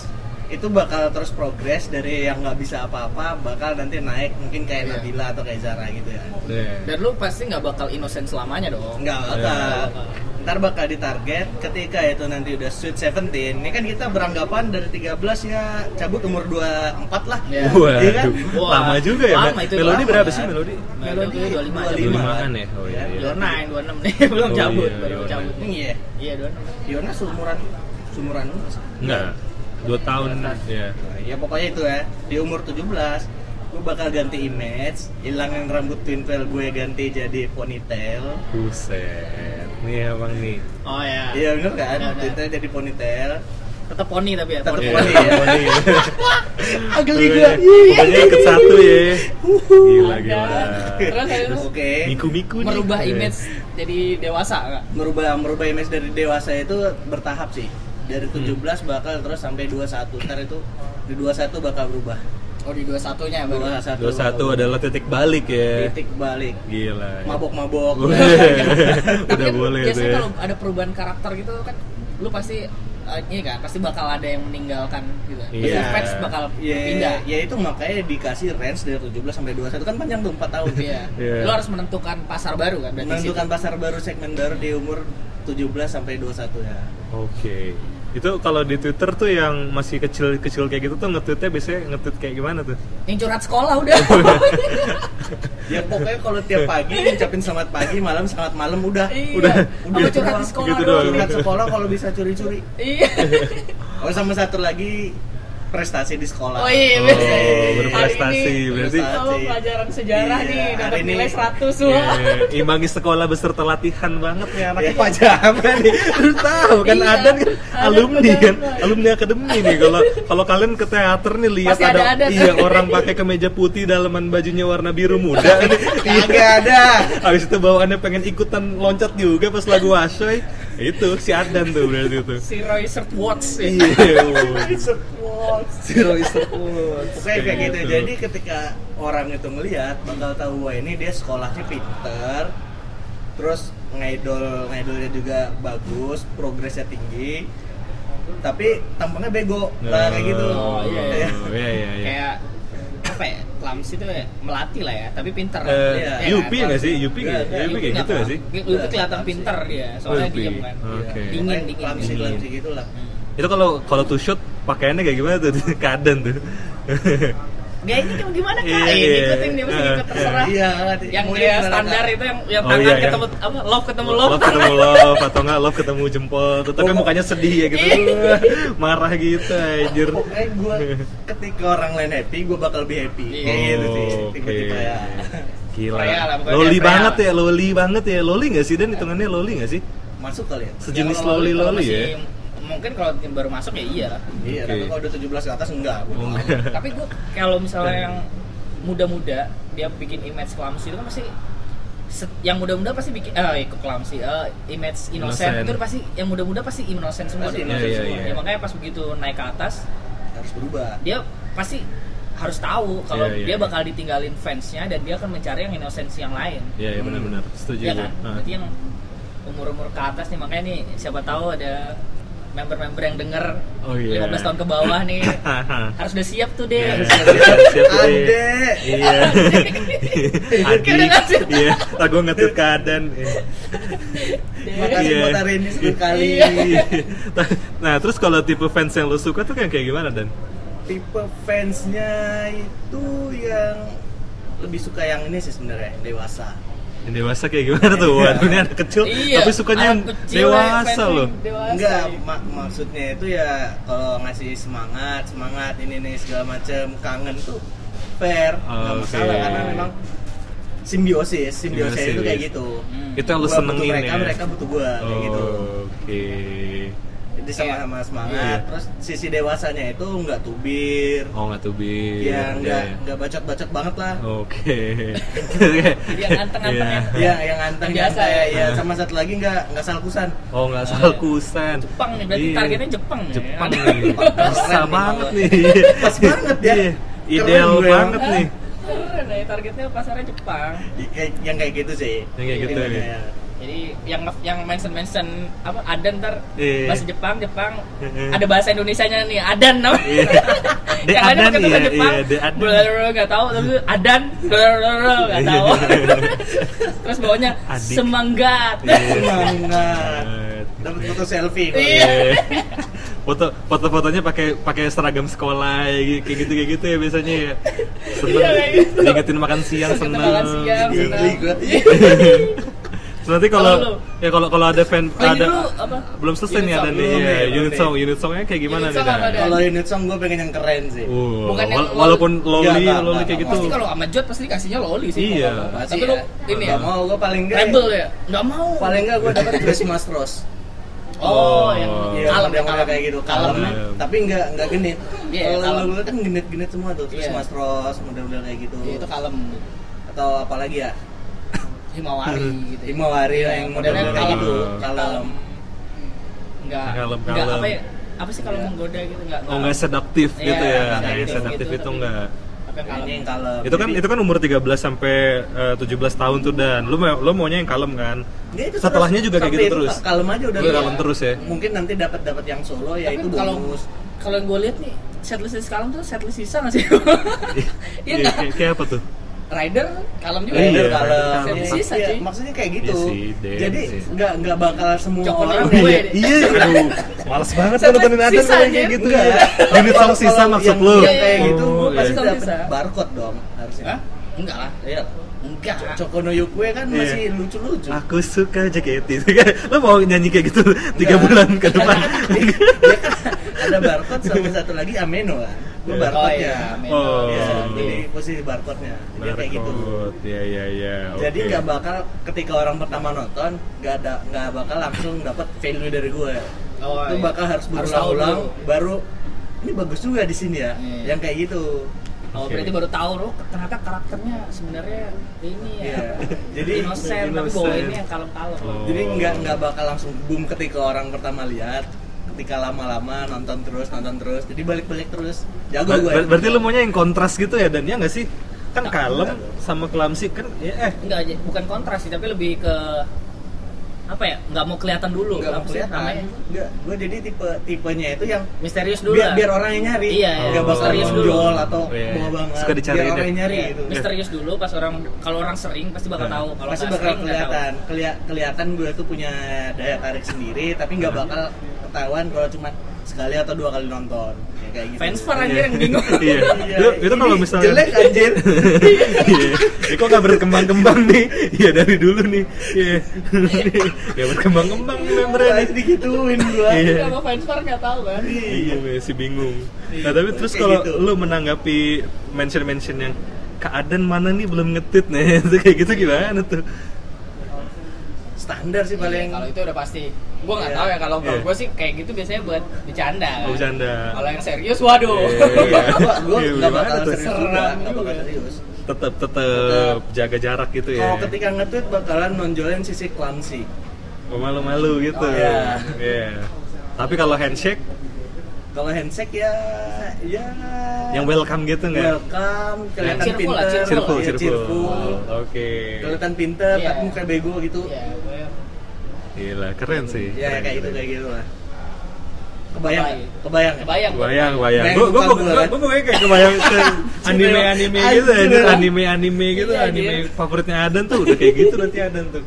itu bakal terus progres dari yang nggak bisa apa-apa bakal nanti naik mungkin kayak Iya. Nabila atau kayak Zara gitu ya dan lu pasti nggak bakal innocent selamanya dong nggak Iya. bakal ntar bakal ditarget ketika itu nanti udah sweet 17 ini kan kita beranggapan dari 13 ya cabut umur 24 lah Iya. Waduh, Iya kan? Wah, lama juga ya. lama itu, Melodi berapa kan? sih Melodi? Melodi 25 aja. 25 25-an ya? Oh iya, iya. dua nine dua enam nih belum Oh, cabut iya, baru iya, cabut iya iya dua enam Yona seumuran seumuran lu? Enggak. Dua tahun ya. Ya pokoknya itu ya di umur 17 gue bakal ganti image hilangin rambut twin tail gue ganti jadi ponytail Buset. Nih abang nih. oh ya iya bener kan twin tail jadi ponytail tetap poni tapi ya Tetep poni. Iya, poni ya. poni. agak Pokoknya pokoknya ikut satu ya. Gila gila. terus terus oke Miku-miku nih. merubah Iya. image jadi dewasa nggak merubah merubah image dari dewasa itu bertahap sih dari Hmm. 17 bakal terus sampai 21 ntar itu di 21 bakal berubah oh di dua satunya baru 21 Dua satu adalah titik balik ya. titik balik Gila. mabok-mabok Udah Tapi kan boleh biasanya ya. kalau ada perubahan karakter gitu kan lu pasti eh, ini kan pasti bakal ada yang meninggalkan gitu pasti Iya. fans bakal ya, pindah ya itu makanya dikasih range dari 17 sampai 21 kan panjang tuh 4 tahun Iya. Iya. Lu harus menentukan pasar baru kan berarti menentukan situ. pasar baru segmen baru di umur 17 sampai 21 ya Oke. Itu kalau di Twitter tuh yang masih kecil-kecil kayak gitu tuh nge-tweetnya biasanya nge-tweet kayak gimana tuh? Yang curhat sekolah udah. ya pokoknya kalau tiap pagi ngucapin selamat pagi malam selamat malam udah Iya. Udah. Gitu curhat di sekolah Gitu doang. doang. curhat sekolah kalau bisa curi-curi Iya. oh sama satu lagi prestasi di sekolah Oh iya, Oh, berprestasi. Hari ini, Berarti- oh, pelajaran sejarah Iya, nih dapat ini- nilai 100 Iya, semua. imbangi sekolah beserta latihan banget nih anaknya Iya. pajama nih. Terus tahu kan Iya, Adan kan Adan alumni kan, alumni akademi nih. Kalau kalau kalian ke teater nih lihat Pasti ada, ada iya orang pakai kemeja putih dalaman bajunya warna biru muda nih. kagak ada Habis itu bawaannya pengen ikutan loncat juga pas lagu Washoy. Itu si Adan tuh berarti itu. Si Roy Watts ya. Iya. Zero is the Pokoknya kayak gitu. Gitu. Jadi ketika orang itu ngelihat bakal tahu wah ini dia sekolahnya pinter, terus ngidol ngidolnya juga bagus, progresnya tinggi, tapi tampangnya bego lah kayak gitu. Oh, iya, iya. Oh, iya, iya, iya. Kayak apa ya? Clumsy itu ya melatih lah ya, tapi pinter. Eh, Iya, Yupi kan? nggak sih? Yupi Nggak, nggak? nggak, Yupi kayak gitu nggak sih? Yupi kelihatan pinter dia, soalnya Yupi. diem kan. Oke. Dingin, Pokoknya dingin. Clumsy, dingin. clumsy gitu lah. Itu kalau kalau to shoot pakaiannya kayak gimana tuh? Keadaan tuh. Gayanya kayak gimana kak? Iya, Eh, iya. ngikutin dia mesti ngikut terserah. Iya, Yang mau dia standar itu yang yang Oh, tangan iya, iya. ketemu apa? Love ketemu love. Love ketemu love atau enggak love ketemu jempol tuh tapi mukanya sedih ya gitu Iya. marah gitu anjir Pokoknya gue ketika orang lain happy, gue bakal lebih happy. Iya. Kayak gitu sih, Oh, tiba-tiba oke. ya. gila lah, loli banget ya loli banget ya loli nggak sih dan hitungannya loli nggak sih Masuk kali ya? sejenis Ya, kalau loli kalau loli ya masih- Mungkin kalau yang baru masuk ya iya. Iya, Oke. tapi kalau udah 17 ke atas enggak. gua Oh. Tapi gua kalau misalnya yang muda-muda dia bikin image clumsy itu kan pasti yang muda-muda pasti bikin eh ikut clumsy eh, image innocent, Innocent. itu pasti yang muda-muda pasti innocent semua Pasti innocent Iya, iya, semua. iya. Ya, makanya pas begitu naik ke atas harus berubah dia pasti harus tahu kalau Iya, iya, dia iya. bakal ditinggalin fansnya dan dia akan mencari yang inosensi yang lain Iya, iya Hmm. benar-benar. Setuju Iya gue. kan Ah. berarti yang umur-umur ke atas nih makanya nih siapa tahu ada member-member yang denger Oh, iya. 15 tahun ke bawah nih harus udah siap tuh deh Iya. harus Siap, siap deh. Ade. Iya. Adik. Iya. Lah gue ngetit keadaan. Iya. makasih Iya. buat hari ini sekali Iya. Nah, terus kalau tipe fans yang lu suka tuh kayak kayak gimana dan? tipe fansnya itu yang lebih suka yang ini sih sebenarnya dewasa Yang dewasa kayak gimana tuh? Waduh, ini anak kecil Iya, tapi sukanya yang ya, dewasa loh. dewasa. enggak mak- maksudnya itu ya kalau ngasih semangat semangat ini nih segala macam kangen tuh fair nggak Oke. masalah karena memang simbiosis simbiosis itu Simbiosis. kayak gitu Hmm. Itu yang lu senengin mereka ya. mereka butuh gua kayak gitu Oke. Jadi sama-sama semangat Iya. terus sisi dewasanya itu nggak tubir Oh, nggak tuh bi. ya nggak nggak bacot-bacot banget lah Oke. Jadi yang anteng-anteng Iya. ya. ya yang anteng biasa ya, ya. ya sama satu lagi nggak nggak salkusan Oh nggak salah kusan. Jepang nih, berarti Iya. targetnya Jepang nih. Jepang nih. Bisa banget nih. Pas banget ya. Iya. Keren Ideal banget nih. Keren ya, targetnya pasarnya Jepang. Yang kayak gitu sih Yang kayak gitu ya. Jadi yang yang mention mention apa Adan ntar Iya. bahasa Jepang Jepang Heeh. ada bahasa Indonesianya nih Adan namanya. Iya. De yang lainnya Adan, pakai bahasa iya, Jepang. iya, Adan. Blablabla, nggak tahu tapi Adan blablabla, nggak tahu. Terus bawahnya Adik. semanggat. Iya. semangat dapat foto selfie Iya. Iya. foto foto fotonya pakai pakai seragam sekolah kayak gitu kayak gitu ya biasanya ya seneng Iya, kayak gitu. diingetin makan siang Ingetin seneng makan siang, seneng. Terus nanti kalau ya kalau kalau ada fan Oh, ada dulu apa? belum selesai Unit nih ada nih dulu ya, unit song unit songnya kayak gimana Unit nih kalau unit song gue pengen yang keren sih Uh, Bukan wala- walaupun loli enggak, loli enggak, kayak gitu. Pasti kalau sama Jod pasti dikasihnya loli sih. Iya. Tapi lu ya. ini ya Nggak mau gue paling enggak rebel ya? Nggak mau. paling enggak gue dapat Christmas rose Oh, Oh. yang Iya, kalem yang kalem kayak gitu kalem, Kalem. tapi enggak enggak genit. Iya, Kalau kalem. lagu kan genit-genit semua tuh, Iya. Christmas Rose, model-model kayak gitu. Iya, itu kalem. Atau apa lagi ya? Himawari gitu. Himawari Iya, lah yang modelnya kalem. gitu. Kalem. Kalem. Enggak. Kalem, Enggak kalem. apa ya? Apa sih kalau Iya. menggoda gitu enggak? Oh nggak seduktif Iya, gitu ya, nggak nggak seduktif gitu, itu tapi- enggak. Yang Ini kalem? yang kalem. Itu kan Jadi- itu kan umur 13 sampai eh, 17 tahun tuh dan lu mau lu maunya yang kalem kan? Ya, itu Setelahnya terus. juga kayak gitu itu terus. Kalem aja udah. Iya. kalem terus ya. Mungkin nanti dapat dapat yang solo ya Tapi itu kalau bonus. kalau yang gue lihat nih setlist sekarang tuh setlist sisa nggak sih? Iya Iya, kayak apa tuh? Rider kalem juga. Iya, Rider ya? kalem. Iya, sisa iya, cuy. maksudnya kayak gitu. Iya sih, Jadi sih. nggak nggak bakal semua orang gue ya. Iya, aduh, males banget kan nontonin kalau kayak gitu ya. Unit song sisa Kalau maksud lu? kayak gitu, gue iya. pasti dapat barcode dong harusnya. Enggak lah. Iya. Enggak. Coko no Yukue kan Iya. masih lucu-lucu. Aku suka JKT. Lo mau nyanyi kayak gitu tiga bulan ke depan? Kan ada barcode sama satu lagi ameno kan. Iya. barcode Oh, nya. iya, ameno. Oh. Iya, jadi posisi barcode-nya. Jadi kayak gitu. Barcode. Iya, iya, iya. Jadi nggak bakal ketika orang pertama nonton nggak ada nggak bakal langsung dapat value dari gue. Oh, itu iya. bakal harus berulang-ulang baru ini bagus juga di sini ya. Iya. Yang kayak gitu. Oh, Oke. berarti baru tahu loh ternyata karakternya sebenarnya ini ya. Iya. Jadi Innocent, tapi innocent. ini yang kalem-kalem. Oh. Jadi nggak nggak bakal langsung boom ketika orang pertama lihat. Ketika lama-lama nonton terus nonton terus, jadi balik-balik terus. Jago Ber- gue. ber- berarti lu maunya yang kontras gitu ya dan ya nggak sih? Kan kalem sama kelamsi kan ya eh Enggak aja, bukan kontras sih, tapi lebih ke apa ya? Nggak mau kelihatan dulu. nggak mau kelihatan. namanya? Nggak, gue jadi tipe tipenya itu yang Misterius dulu biar lah. biar orang yang nyari. Iya, iya. Nggak bakal Misterius dulu. menjual atau Iya, iya. bawa banget. Suka dicariin biar orang ya. yang nyari Iya, gitu. Misterius dulu pas orang kalau orang sering pasti bakal Nah. tahu. Kalau pasti bakal sering kelihatan Kelia- kelihatan gue tuh punya daya tarik sendiri tapi nggak bakal ketahuan kalau cuma sekali atau dua kali nonton ya, kayak gitu Fans far anjir yang bingung. Iya. Iya, Itu, itu kalau misalnya jelek anjir Iya. Kok gak berkembang-kembang nih? Iya dari dulu nih. Iya. Gak berkembang-kembang nih membernya nih. Digituin gua Iya. Kalau fans far nggak tahu kan. Iya, masih bingung. Iya, Nah, tapi terus kalau gitu. lu menanggapi mention-mention yang keadaan mana nih belum ngetit nih, itu kayak gitu gimana tuh? Standar sih Iya, paling kalau itu udah pasti. Gua nggak Iya. tahu ya kalau Iya. gua sih kayak gitu biasanya buat bercanda. Oh, bercanda. Kalau yang serius, waduh. Iya. gua gua Iya, nggak bakal serius juga nggak bakal serius Tetap tetap jaga jarak gitu ya. kalau ketika nge-tweet bakalan nonjolin sisi clumsy Oh, malu-malu gitu. Oh, iya. Iya. Tapi kalau handshake kalau handshake ya ya Yang welcome gitu nggak? welcome kelihatan Cheerful lah, pinter cheerful. Cheerful, Iya, cheerful. Oke. kelihatan pinter Iya. tapi muka bego gitu Iya, gue Gila, keren sih. ya Keren, kayak gitu kayak gitu lah kebayang Kebayang. kebayang kebayang. Bayang, bayang. Bayang Gue gue gue gue kayak kebayang ke anime-anime gitu, Anjir, anjir, lah. anime-anime gitu, Iya, anime anjir. favoritnya Adan tuh udah kayak gitu nanti Adan tuh.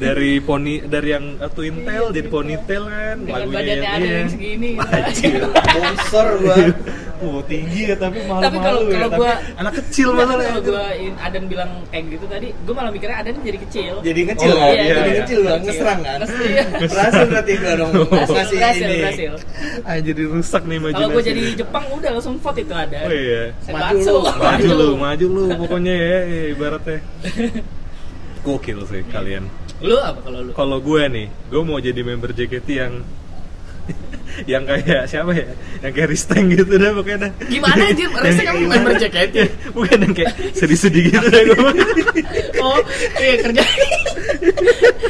Dari poni dari yang uh, twin tail jadi ponytail kan, lagunya badannya yang- ada iya. yang segini gitu. Bongsor gua Oh tinggi ya tapi malu-malu Tapi kalau- ya. kalau gua- anak kecil masalahnya. kalau gue Adan bilang kayak gitu tadi, gue malah mikirnya Adan jadi kecil. jadi ngecil Oh, kan iya, jadi iya. ngecil bang ngeserang kan iya. berhasil berarti gua dong Berhasil, berhasil, ini berhasil. Ah jadi rusak nih imajinasi. Kalau gue jadi Jepang udah langsung vote itu ada. Oh iya. Maju Maju lu, maju lu pokoknya ya, ya ibaratnya. Gokil sih kalian. Lu apa kalau lu? Kalau gue nih, gue mau jadi member JKT yang yang kayak siapa ya? Yang kayak Risteng gitu dah pokoknya dah. Gimana anjir? Resteng kamu Yang- member JKT? Bukan yang kayak sedih-sedih gitu dah gue. Oh, iya kerja.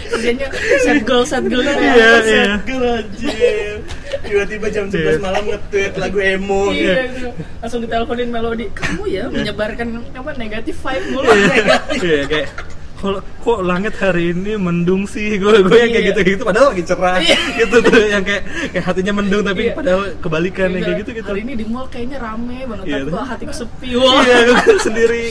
Kerjanya set goal, set goal. Iya, iya. Set girl, anjir. tiba-tiba jam 11 malam nge-tweet lagu emo Iya, gitu. langsung diteleponin melodi. Kamu ya menyebarkan apa negatif vibe mulu. Iya kayak kalau kok langit hari ini mendung sih gue gue yang kayak Iya. gitu gitu padahal lagi cerah Iya. gitu tuh yang kayak kayak hatinya mendung tapi Iya. padahal kebalikan yang kayak gitu gitu Hari ini di mall kayaknya rame banget, Iya, tapi kok hatiku sepi. Wah. iya gue sendiri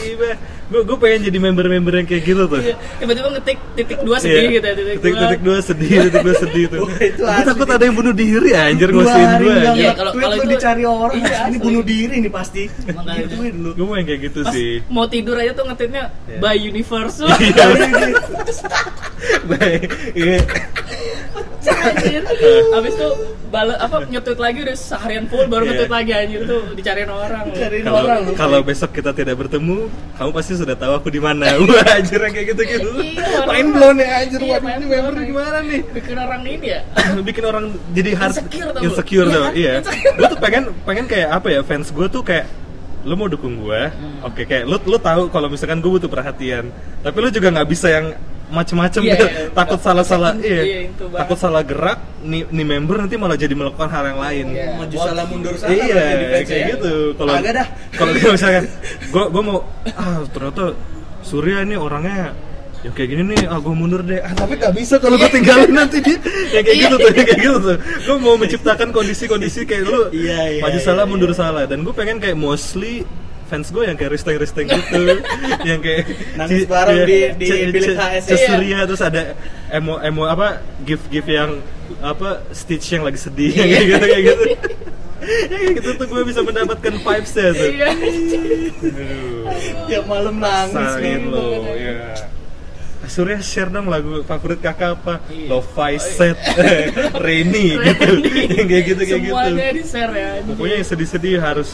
gue gue pengen jadi member-member yang kayak gitu tuh Iya. Tiba-tiba ngetik titik dua sedih Iya. gitu ya, titik, titik, titik dua sedih titik dua sedih tuh gue takut ada yang bunuh diri anjir gue Iya, nge-tweet kalau- kalau itu- dicari orang iya, ini asli. bunuh diri nih pasti lu gue mau yang kayak gitu sih mau tidur aja tuh ngetweetnya Iya. by universe Iya. Baik, iya. anjir. Habis itu bala apa nyetweet lagi udah seharian full baru Iya. ngetweet lagi anjir tuh dicariin orang. Cariin kalau orang lu kalau besok kita tidak bertemu kamu pasti sudah tahu aku di mana wah anjir kayak gitu gitu Iya, main blown ya anjir Iya, ini member gimana nih Bikin orang ini ya. bikin orang jadi hard Insecure tau insecure Iya tau kan? iya Insecure. gue tuh pengen pengen kayak apa ya fans gue tuh kayak lu mau dukung gue Hmm. oke kayak lu lu tahu kalau misalkan gue butuh perhatian tapi lu juga nggak bisa yang macem-macem Iya, gitu. iya. takut salah salah Iya, iya, iya, itu banget. takut salah gerak nih nih member nanti malah jadi melakukan hal yang lain Iya. maju salah mundur salah iya kayak ya. gitu kalau kalau misalkan gue gue mau ah ternyata Surya ini orangnya yang kayak gini nih ah gue mundur deh. Ah tapi gak bisa kalau gue tinggalin nanti. Dia yang kayak gitu tuh yang kayak gitu tuh. Gue mau menciptakan kondisi-kondisi kayak lu. Iya, iya, maju iya, salah iya. mundur salah. Dan gue pengen kayak mostly fans gue yang kayak resteng-resteng gitu. Yang kayak Nangis bareng iya, di- di bilik HS. Iya. Surya terus ada emo emo apa gift gift yang apa stitch yang lagi sedih. Iya. kayak gitu kayak gitu. Ya kayak gitu tuh gue bisa mendapatkan vibes ya tuh. Iya. Tiap malam nangis Sain lo ya Surya share dong lagu favorit kakak apa? Iya. Lo-fi set, Rainy gitu, kayak gitu kayak gitu. Semuanya di share ya. Pokoknya yang sedih-sedih harus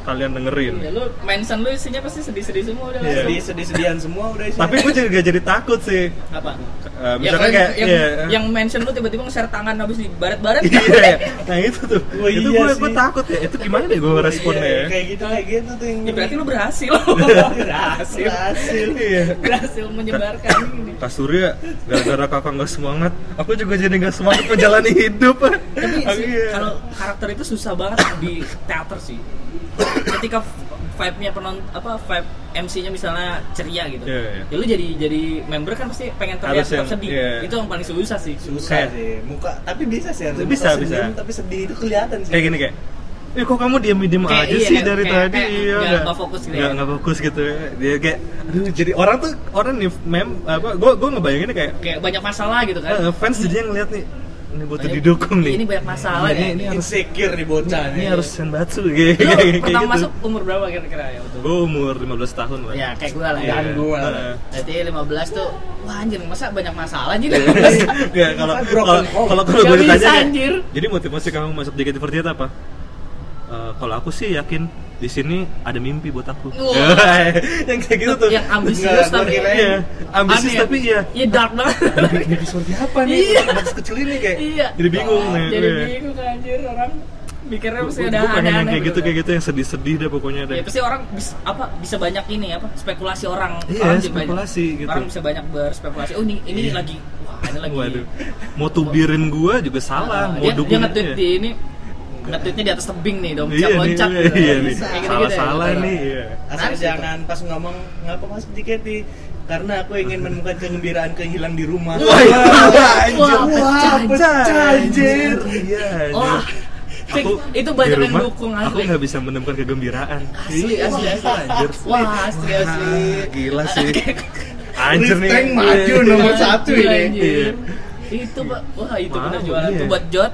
kalian dengerin. Ya, lu mention lu isinya pasti sedih-sedih semua udah Iya. langsung. sedih sedih sedihan semua udah isinya. Tapi gue juga jadi takut sih. apa? Eh, Ya, misalkan kan kayak, yang, iya. yang mention lu tiba-tiba nge-share tangan habis di baret-baret Iya, nah itu tuh. Oh, itu iya gue gue takut ya. Itu gimana deh gue responnya Iya, ya? kayak gitu kayak gitu tuh yang Ya berarti lu berhasil. berhasil. berhasil Iya. Berhasil menyebarkan ini. Kak Surya, gara-gara kakak nggak semangat, aku juga jadi nggak semangat menjalani hidup. Tapi iya. kalau karakter itu susah banget di teater sih. Ketika vibe-nya penonton apa vibe MC-nya misalnya ceria gitu. Iya, iya. Ya lu jadi jadi member kan pasti pengen terlihat Harus tetap yang- sedih. iya. Itu yang paling susah sih. susah Kayak- sih muka tapi bisa sih harusnya Bisa, muka bisa. senyum, tapi sedih itu kelihatan sih kayak gini kayak Eh kok kamu diam-diam Kayak aja iya, sih kayak- dari kayak- tadi kayak iya nggak- nggak fokus gitu ya. nggak nggak fokus gitu ya. dia kayak aduh jadi orang tuh orang nih mem apa gue gue ngebayanginnya kayak Kayak banyak masalah gitu kan. eh, fans jadinya ngeliat nih ini butuh Banyak- didukung nih Ini banyak masalah Ini- ya. ini harus insecure nih bocah ini nih. harus senbatsu kayak Lu kayak kayak pertama gitu masuk umur berapa kira-kira ya waktu? gue umur 15 tahun lah Ya kayak gue lah Iya. ya. Dan gua lah. Berarti 15 tuh wah anjir masa banyak masalah anjir. Nggak, kalau Kan kalau kalau kalau gue ditanya jadi motivasi kamu masuk JKT48 apa Eh, kalau aku sih yakin di sini ada mimpi buat aku. Wah. yang kayak gitu tuh. yang ambisius tapi Iya, ambisius Aneh ya? tapi iya. Iya dark banget. Mimpi, mimpi seperti apa nih? Iya. Anak kecil ini kayak. Iya. Jadi bingung nih. Jadi gue. bingung anjir orang mikirnya mesti ada gue pengen yang aneh-aneh kayak gitu kayak gitu yang sedih-sedih deh pokoknya deh. Ya pasti orang bisa apa bisa banyak ini apa spekulasi orang. Iya, orang spekulasi banyak, gitu. Orang bisa banyak berspekulasi. Oh ini ini Iya. lagi wah ini lagi. Waduh. Mau tubirin gua juga salah, Ah, mau dia, dukung dia nge-tweet iya. di ini nge-tweetnya di atas tebing nih dong Iya siap nih, loncat iya, gitu. iya nih. Kayak gitu-gitu ya, Salah-salah gitu. nih. Iya. Asal Menarik sih jangan pas ngomong ngapa mas JKT karena aku ingin menemukan kegembiraan kehilang di rumah. Wah, Wah, Wah, Wah, pecah anjir. Iya, anjir. Wah, Fik, Aku itu banyak di yang rumah, dukung Aku asli. nggak bisa menemukan kegembiraan. Asli, Iya, asli, asli. Anjir. Wah, asli, asli. Wah, Gila sih. Anjir nih. Rifting maju nomor satu ini. anjir. Itu, Pak. Wah, itu benar jualan iya. tuh buat Jot.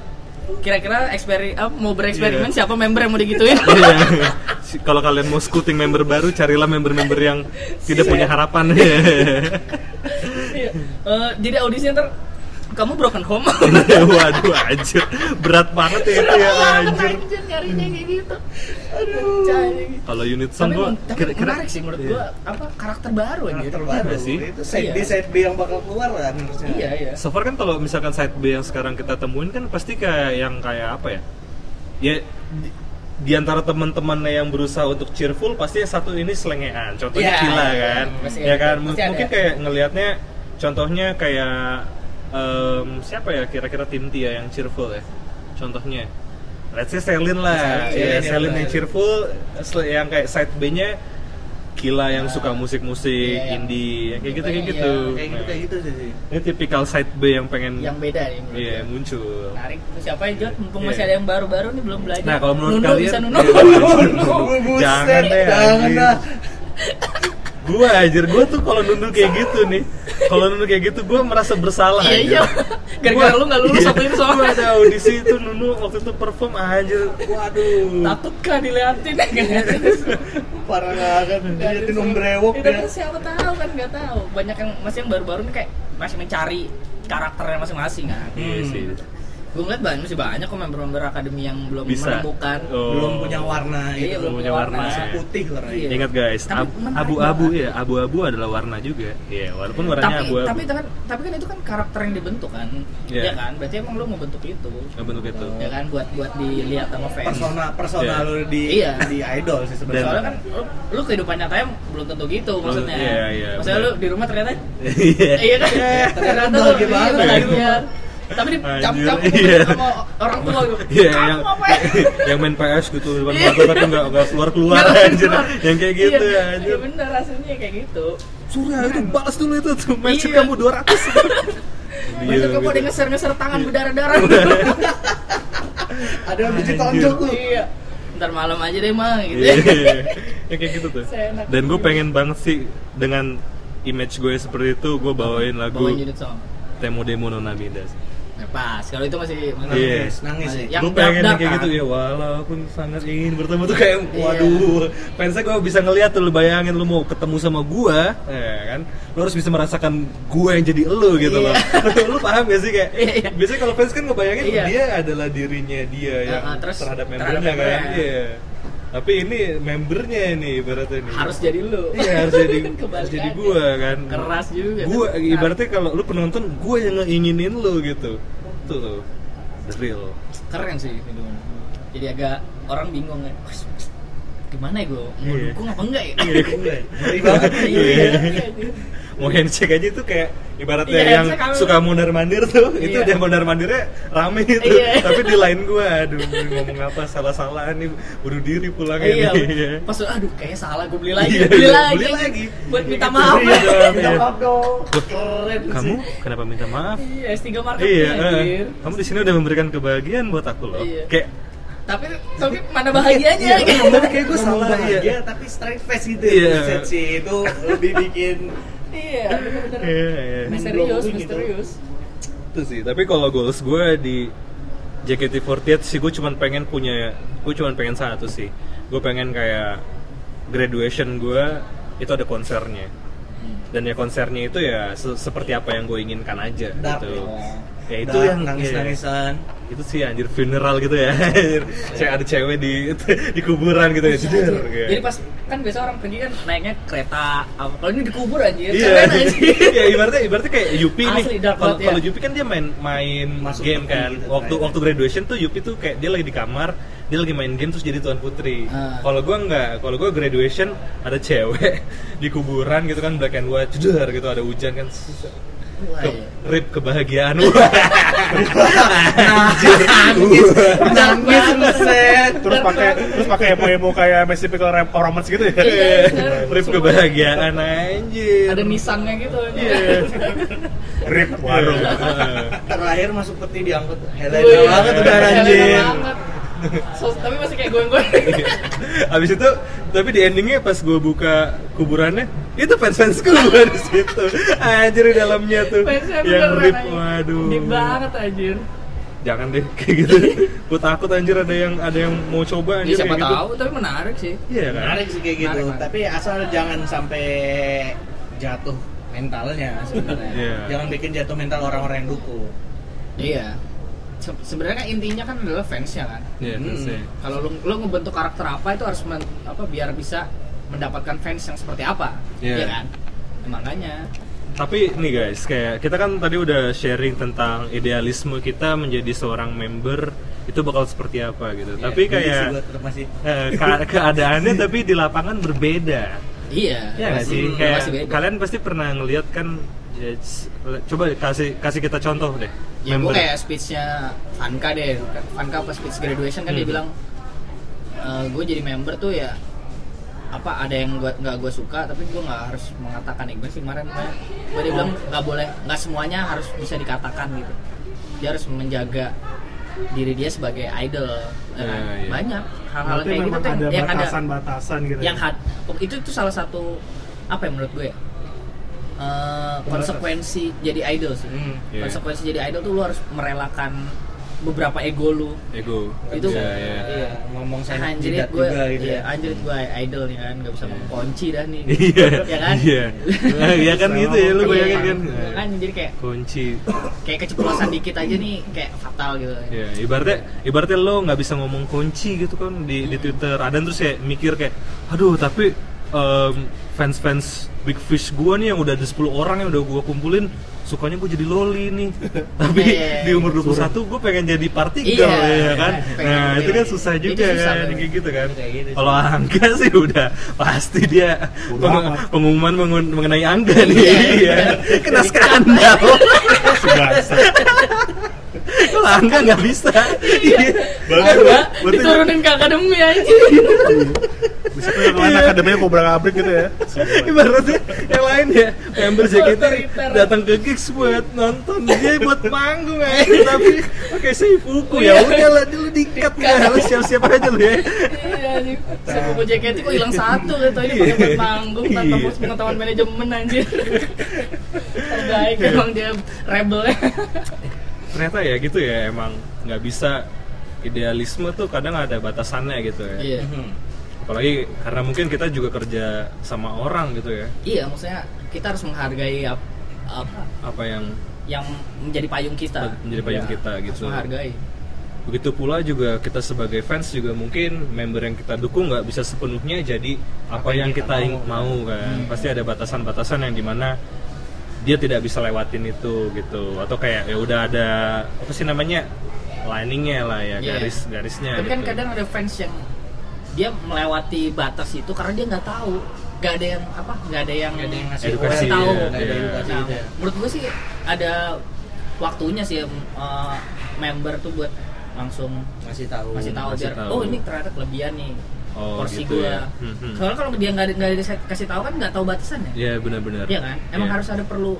Kira-kira eksperi apa, mau bereksperimen siapa member yang mau digituin? Iya. Si- Kalau kalian mau scouting member baru, carilah member-member yang tidak punya harapan. Iya. Eh, jadi audisi ntar kamu broken home. Waduh, anjir. Berat banget ya itu ya, anjir. Anjir nyarinya kayak gitu. Aduh. Kalau unit song Tapi, gua kira-kira- menarik sih menurut Iya. gua apa karakter baru anjir. Karakter baru Iya sih. Itu side B Iya. side B yang bakal keluar kan harusnya. Iya, iya. So far kan kalau misalkan side B yang sekarang kita temuin kan pasti kayak yang kayak apa ya? Ya di, di antara teman-temannya yang berusaha untuk cheerful pasti yang satu ini selengean. Contohnya Iya, Kila iya, kan. ya kan ada. mungkin kayak ngelihatnya contohnya kayak em, siapa ya kira-kira tim Tia yang cheerful ya. Contohnya Let's say Selin lah, ya Selin, Selin ya. yang cheerful, yang kayak side B-nya Kila yang suka musik-musik Iya, yang- indie, yang kayak gitu kayak Iya, gitu. Kayak gitu kayak gitu sih. Ini tipikal side B yang pengen Yang beda nih. menurut Iya muncul. Menarik. Terus siapa ya Jot? Mumpung Iya. masih ada yang baru-baru nih belum belajar. Nah kalau menurut Nuno, kalian, bisa Nuno. Iya, jangan deh, jangan Gua anjir, gua tuh kalau nunduk kayak gitu nih, kalau nunduk kayak gitu gua merasa bersalah. Iya, iya. Gara-gara lu nggak lulus iya, waktu itu soalnya. Gua ada audisi itu nunu waktu itu perform anjir. Waduh. Takut kah diliatin kan? Parah banget. Liatin om brewok ya. kan siapa tahu kan nggak tahu. Banyak yang masih yang baru-baru nih kayak masih mencari karakternya masing-masing kan. Iya sih. Gue ngeliat banyak masih banyak kok member-member akademi yang belum Bisa. menemukan. Oh. Belum punya warna Iya, gitu. belum punya warna. Masih putih warnanya. Iya. Ingat guys, Tapi abu-abu ya, abu-abu adalah warna juga. Iya, walaupun warnanya tapi abu-abu. tapi itu kan tapi kan itu kan karakter yang dibentuk kan Iya. ya kan berarti emang lu mau bentuk itu Nggak bentuk itu. ya kan buat buat dilihat sama fans Persona persona Iya. lu di Iya. di idol sih sebenarnya. soalnya kan lu, lu kehidupan nyatanya belum tentu gitu maksudnya iya, iya, maksudnya lu benar. di rumah ternyata Iya. iya kan ternyata lu iya, banget. bahagia. Tapi di cap-cap iya. sama orang tua gitu Iya, yang ya yang main PS gitu depan Iya. mata tapi nggak nggak keluar keluar anjir. Yang kayak gitu iya, ya anjir. iya bener rasanya kayak gitu Surya itu balas dulu itu tuh mention Iya. kamu 200 Iya, Besok kamu ada gitu. ngeser-ngeser tangan berdarah-darah Ada yang biji tonjok tuh. Iya. Ntar malam aja deh mah gitu Iya, ya. ya kayak gitu tuh. Dan gue pengen banget sih dengan image gue seperti itu, gue bawain lagu Bawain. Temo Demo Nonamida sih. Nah, pas. Kalau itu masih masih Iya. Nangis, nangis sih. Yang gue pengen kayak kan? gitu ya walaupun sangat ingin bertemu tuh kayak Iya. waduh fansnya gue bisa ngeliat tuh lu bayangin lu mau ketemu sama gue ya kan lu harus bisa merasakan gue yang jadi elu gitu loh lu paham gak sih kayak Iya, iya. biasanya kalau fans kan ngebayangin Iya. dia adalah dirinya dia yang Ah, ah, terus terhadap terhadap membernya kan iya tapi ini membernya ini ibaratnya nih Harus jadi lu. Iya harus jadi harus jadi gua kan. Keras juga. Gua Nah, ibaratnya kalau lu penonton gua yang ngeinginin lu gitu. Tuh tuh. The real. keren sih itu. Jadi agak orang bingung ya. "Wah, Gimana ya gue? Mau Iya. dukung apa enggak ya? Ngeri banget. Iya, Iya. iya, iya. Mau handshake aja tuh kayak ibaratnya Iya, yang suka mondar mandir tuh, itu Iya. dia mondar mandirnya rame gitu. Iya. Tapi di lain gua, aduh ngomong apa salah-salah nih, bunuh diri pulangnya Iya, nih. pas aduh kayaknya salah gue beli lagi, Iya, beli iya, lagi, beli lagi. buat minta maaf. Iya dong, Minta iya. maaf dong. Keren Kamu sih. kenapa minta maaf? Iya, S3 market Iya, eh, kamu di sini udah memberikan kebahagiaan buat aku loh. Iya. Kayak Tapi tapi mana bahagianya? Iya, gitu. tapi kayak gue salah bahagia iya. tapi straight face gitu Iya. ya. Sih itu lebih bikin Iya, bener-bener. Iya, iya. Misterius, Gitu. misterius. itu sih. Tapi kalau goals gue di JKT48 sih gue cuman pengen punya, gue cuman pengen satu sih. Gue pengen kayak graduation gue itu ada konsernya. Dan ya konsernya itu ya se- seperti apa yang gue inginkan aja Dark gitu. ya. Ya itu yang nangis-nangisan. iya. itu sih anjir funeral gitu ya. Cewek ada cewek di di kuburan gitu ya. Jeder, kayak. Jadi pas kan biasa orang pergi kan naiknya kereta apa kalau ini dikubur anjir. Iya, Keren anjir. iya ibaratnya ibaratnya kayak Yupi nih. Kalau ya. kalau Yupi kan dia main main Masuk game kan. gitu, waktu kayak. waktu graduation tuh Yupi tuh kayak dia lagi di kamar, dia lagi main game terus jadi tuan putri. Ah. Kalau gua enggak, kalau gua graduation ada cewek di kuburan gitu kan black and white, jedar gitu ada hujan kan. Ke, iya. rip kebahagiaan. nangis. Buset terus pakai terus pakai emo-emo kayak Mystical Ram- Romance gitu ya? Rip kebahagiaan anjir. ada nisannya gitu. Iya. rip warung terakhir masuk peti diangkut. Helena banget udah Helena anjir banget. So, tapi masih kayak goyang-goyang Abis itu, tapi di endingnya pas gue buka kuburannya, itu fans-fans gue di situ. Anjir di dalamnya tuh. Fansnya yang beneran rip, waduh. Deep banget anjir Jangan deh kayak gitu. gue takut anjir ada yang ada yang mau coba Ya, anjir siapa kayak gitu. tahu tapi menarik sih Iya kan? menarik sih kayak gitu Menarik, menarik. tapi asal jangan sampai jatuh mentalnya sebenarnya Iya. jangan bikin jatuh mental orang-orang yang dukung iya Se- sebenarnya kan intinya kan adalah fansnya kan Iya, Hmm. fansnya. kalau lu, lu ngebentuk karakter apa itu harus men- apa biar bisa mendapatkan fans yang seperti apa Iya. Iya kan Ya, makanya Tapi nih guys, kayak kita kan tadi udah sharing tentang idealisme kita menjadi seorang member itu bakal seperti apa gitu. tapi geli sih kayak masih eh, ke- keadaannya tapi di lapangan berbeda. iya Iya nggak pasti- sih? hmm, Kayak beda. kalian pasti pernah ngeliat kan ya, coba kasih kasih kita contoh deh. ya gue kayak speechnya Vanka deh Vanka pas speech graduation kan dia Hmm. bilang gue jadi member tuh ya apa ada yang gua nggak gue suka tapi gue nggak harus mengatakan gue sih kemarin gue dia bilang nggak boleh nggak semuanya harus bisa dikatakan gitu dia harus menjaga diri dia sebagai idol ya kan? Iya, iya. banyak hal-hal kayak gitu tuh ada yang ada batasan-batasan gitu yang ya? had, itu tuh salah satu apa ya menurut gue ya Eh, konsekuensi jadi idol sih Hmm, iya. konsekuensi jadi idol tuh lu harus merelakan beberapa ego lu ego. itu Iya, iya. iya, ngomong saya anjir jidat gue juga gitu iya, ya anjir gue idol nih kan gak bisa ngomong kunci dah nih Iya. ya kan Iya. Nah, Iya kan Sama gitu ya lu Iya, bayangin kan. iya kan jadi kayak Kunci. kayak keceplosan dikit aja nih kayak fatal gitu Ya, ibaratnya ibaratnya lo nggak bisa ngomong kunci gitu kan di di Twitter. Ada terus kayak mikir kayak, aduh tapi fans fans Big Fish gua nih yang udah ada 10 orang yang udah gua kumpulin sukanya gue jadi loli nih. Tapi Iya, di umur 21 gue pengen jadi party Iya, girl ya kan? pengen nah itu kan susah juga susah, kan bener. kayak gitu kan. Gitu, kalau Angga sih udah pasti dia peng- pengumuman mengen- mengenai Angga nih. Iya. iya. Kena skandal Sebangsa. kalau Angga nggak bisa. Iya. Berarti- diturunin ke akademi aja Bisa tuh yang lain akademinya kobra abrik gitu ya. ibaratnya yang lain ya member JKT datang ke gigs buat nonton dia buat manggung aja tapi pakai seifuku. Ya udah lah dulu dikat ya lu siap-siap aja lu ya. Iya sepupu JKT kok hilang satu gitu ini buat manggung tanpa Iya. pos pengetahuan manajemen anjir terbaik emang dia rebel ya ternyata ya gitu ya emang nggak bisa idealisme tuh kadang ada batasannya gitu ya. Iya. Mhm. apalagi karena mungkin kita juga kerja sama orang gitu ya. Iya maksudnya kita harus menghargai ap- apa apa yang yang menjadi payung kita. Menjadi payung Iya, kita gitu. menghargai. Begitu pula juga kita sebagai fans juga mungkin member yang kita dukung nggak bisa sepenuhnya jadi apa, yang kita, ing- mau. kan. Pasti ada batasan-batasan yang di mana dia tidak bisa lewatin itu gitu atau kayak ya udah ada apa sih namanya liningnya lah ya Iya. garis garisnya tapi kan gitu. kadang ada fans yang dia melewati batas itu karena dia nggak tahu nggak ada yang apa nggak ada yang Nggak ada yang ngasih Edukasi, ngasih tahu ya, Nggak ada edukasi Nah, ya. menurut gue sih ada waktunya sih eh, member tuh buat langsung masih tahu masih tahu Ngasih biar tahu. oh ini ternyata kelebihan nih Oh, porsi gitu gue ya. Hmm, soalnya kalau dia nggak nggak dikasih tahu kan nggak tahu batasannya Iya benar-benar Iya kan emang Iya. harus ada perlu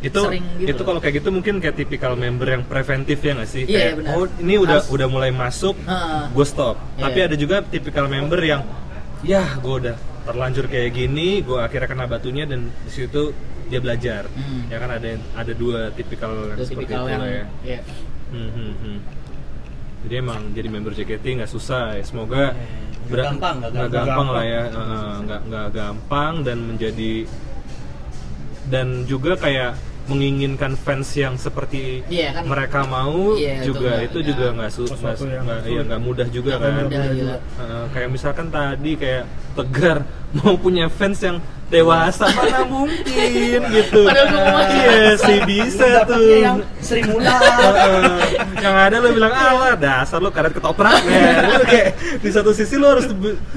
itu sering gitu itu kalau kayak gitu mungkin kayak tipikal member yang preventif ya nggak sih Iya, Kayak, benar. oh ini udah Harus- udah mulai masuk Heeh. gue stop Iya. tapi ada juga tipikal member yang ya gue udah terlanjur kayak gini gue akhirnya kena batunya dan di situ dia belajar Hmm. ya kan ada ada dua tipikal yang Itu seperti tipikal itu yang ya iya. Hmm, hmm, hmm. jadi emang jadi member JKT nggak susah ya semoga Nggak gampang, nggak gampang. gampang lah ya Heeh, nggak nggak gampang dan menjadi dan juga kayak menginginkan fans yang seperti Iya, kan. mereka mau itu juga itu nggak- juga nggak su- nggak- iya, nggak mudah juga kan mudah. Heeh, kayak misalkan tadi kayak tegar mau punya fans yang dewasa mana mungkin gitu mau main. iya sih bisa tuh yang Sri Mulat Heeh. yang ada lo bilang alah dasar lo karet ketoprak ya Lu kayak di satu sisi lo harus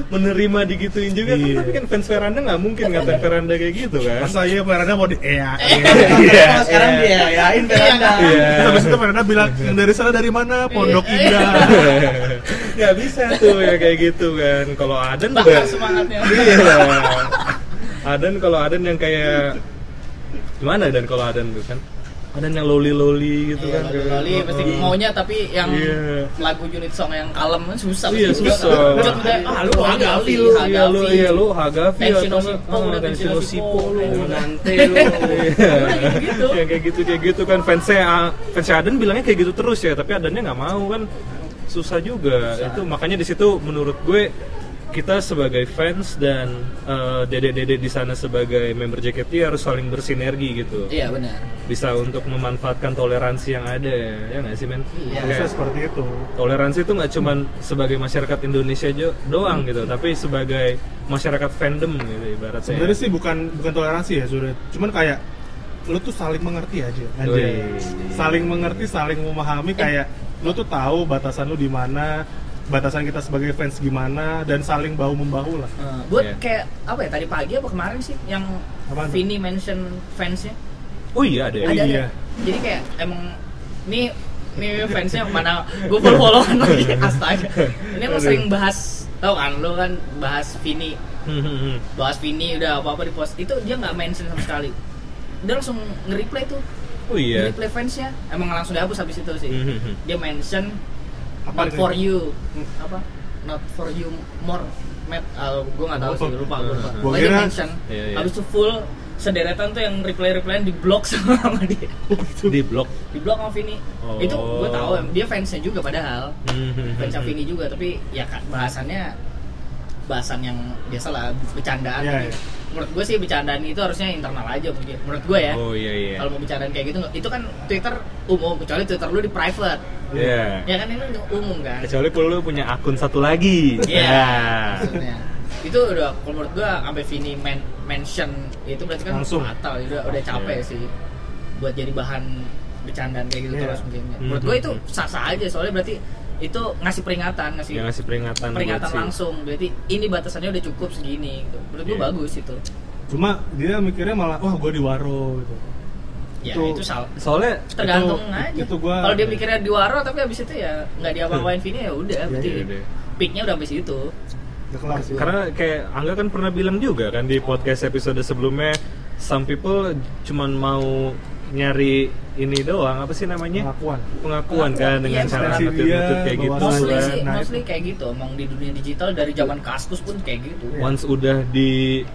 menerima digituin juga kan Iya. tapi kan fans Veranda nggak mungkin ngatain Veranda kayak gitu kan Masa iya Veranda mau di Ea. Iya, Kalau sekarang iya. dia yain Veranda Iya. Terus habis itu Veranda bilang yang dari sana dari mana? Pondok Iya. Indah. nggak bisa tuh ya kayak gitu kan kalau Aden bakar juga semangatnya iya Aden kalau Aden yang kayak gimana dan kalau Aden tuh kan? Aden yang loli loli gitu Iya, kan lalu kali kayak- pasti maunya tapi yang Iya. lagu unit song yang kalem kan susah. Iya, susah. Udah, udah, ah lu Hagafi, lu, iya lu iya lu Hagafi atau ah, Tenshino Tenshino Shippo Shippo, lu. nanti lu. Gitu. Ya, kayak gitu kayak gitu kan. Fansnya fansnya Aden bilangnya kayak gitu terus ya tapi Adennya nggak mau kan. Susah juga. Itu makanya di situ menurut gue kita sebagai fans dan eh, dede-dede di sana sebagai member JKT harus saling bersinergi gitu Iya benar. bisa untuk memanfaatkan toleransi yang ada ya nggak sih men Iya. Kayak seperti itu. toleransi itu nggak cuman sebagai masyarakat Indonesia jo- doang gitu tapi sebagai masyarakat fandom gitu ibaratnya Sebenarnya sih bukan bukan toleransi ya sudah. Cuman kayak lu tuh saling mengerti aja aja. Wih. Saling mengerti, saling memahami kayak lu tuh tahu batasan lu di mana, batasan kita sebagai fans gimana dan saling bahu membahu lah. Eh, buat Iya. kayak apa ya tadi pagi apa kemarin sih yang Apaan? Vini mention fansnya oh iya ada ya? Oh ada iya. ada. Jadi kayak emang ini ini fansnya mana gue follow followan lagi astaga. Ini emang sering bahas tau kan lo kan bahas Vini Hmm, hmm, hmm. bahas Vini udah apa apa di post itu dia nggak mention sama sekali dia langsung nge-reply tuh oh iya nge-reply fansnya emang langsung dihapus habis itu sih dia mention Apa not for you. Apa? Not for you more. Met uh, gue nggak tahu sih lupa gue lupa. Dia kira- mention. Iya, iya. habis itu full sederetan tuh yang reply replyan di blok sama dia. Di blog di blok sama Vini. Oh. itu gue tahu dia fansnya juga padahal. Hmm, hmm, fansnya. Vini juga tapi ya kan bahasannya bahasan yang biasa lah bercandaan Iya, tapi iya. Menurut gue sih bercandaan itu harusnya internal aja mungkin menurut gue ya oh iya iya kalau mau bercandaan kayak gitu itu kan Twitter umum kecuali Twitter lu di private Iya. ya kan ini umum kan kecuali kalau lu punya akun satu lagi Iya, Ya. maksudnya. Itu udah kalau menurut gua sampai Vini men mention itu berarti kan Langsung. fatal, udah udah capek sih buat jadi bahan bercandaan kayak gitu Iya. terus mungkin. Menurut gua itu sah-sah aja soalnya berarti itu ngasih peringatan, ngasih yang ngasih peringatan peringatan langsung. Berarti ini batasannya udah cukup segini gitu. Menurut Iya. bagus itu. Cuma dia mikirnya malah wah gue di waro gitu. Ya Itu- itu, salah. soalnya Tergantung itu- aja. itu gua- Kalau dia mikirnya di waro tapi habis itu ya nggak diapa-apain Vini ya udah berarti iya deh. peaknya udah sampai situ. Udah kelar sih. karena kayak Angga kan pernah bilang juga kan di podcast episode sebelumnya some people cuman mau nyari ini doang apa sih namanya pengakuan. pengakuan kan Pengakuan, dengan iya, cara dia, ngetweet kayak gitu bahwa- mostly sih nah, mostly kayak gitu emang di dunia digital dari zaman kaskus pun kayak gitu once udah di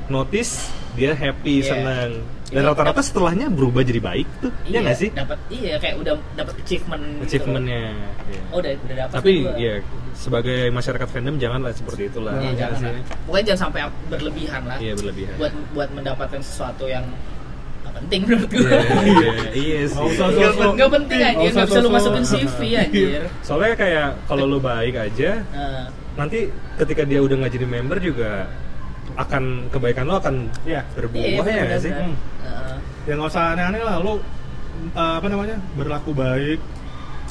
notice dia happy Iya. senang dan Iya, rata-rata setelahnya berubah jadi baik tuh iya nggak sih dapat iya kayak udah dapat achievement gitu. achievementnya iya. oh udah udah dapat tapi ya sebagai masyarakat fandom janganlah seperti itulah Iya, jangan sih. lah. pokoknya jangan sampai berlebihan lah iya berlebihan buat buat mendapatkan sesuatu yang nggak penting menurut gue iya iya, iya sih. Nggak usah nggak sosok- nggak penting anjir usah nggak bisa lu masukin CV anjir. Soalnya kayak kalau lu baik aja nanti ketika dia udah nggak jadi member juga akan kebaikan lo akan Iya. berbuah iya ya sih? benar. Heeh. ya nggak usah aneh-aneh lah. Lu uh, apa namanya berlaku baik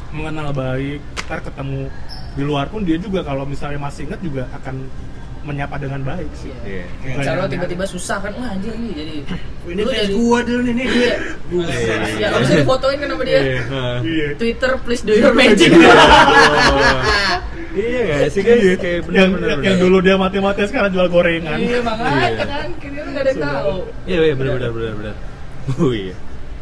mengenal baik ntar ketemu di luar pun dia juga kalau misalnya masih ingat juga akan menyapa dengan baik sih Iya. Iya. Misalnya lo tiba-tiba susah kan, wah anjir nih jadi ini Lu fans jadi- gua dulu nih nih Iya. Iya. Ya, abis itu difotoin kan sama dia. Iya, iya Twitter please do your magic. iya nggak sih guys kayak yang, benar-benar yang, yang dulu dia mati-mati sekarang jual gorengan Iya makanya Iya. kan, kira nggak ada yang tahu. iya iya benar-benar benar-benar oh iya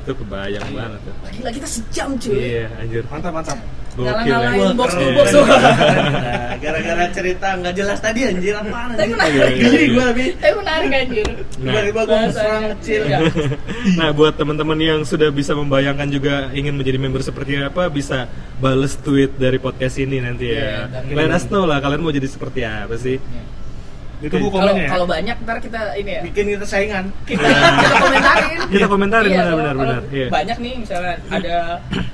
itu kebayang banget Gila kita sejam cuy. iya anjir mantap mantap Ngalah-ngalahin ya box to Iya. box. Nah, gara-gara cerita nggak jelas tadi anjir apaan Tapi menarik. gini gua lebih Tapi menarik anjir. Nah. tiba-tiba gua serang kecil Iya. Nah, buat teman-teman yang sudah bisa membayangkan juga ingin menjadi member seperti apa, bisa bales tweet dari podcast ini nanti ya. Iya, Let us know lah kalian mau jadi seperti apa sih? Itu bu Kalau komennya ya kalau banyak ntar kita ini ya. bikin kita saingan Kita kita komentarin. Kita komentarin Iya, benar kalau- benar benar. Iya. Banyak nih misalnya ada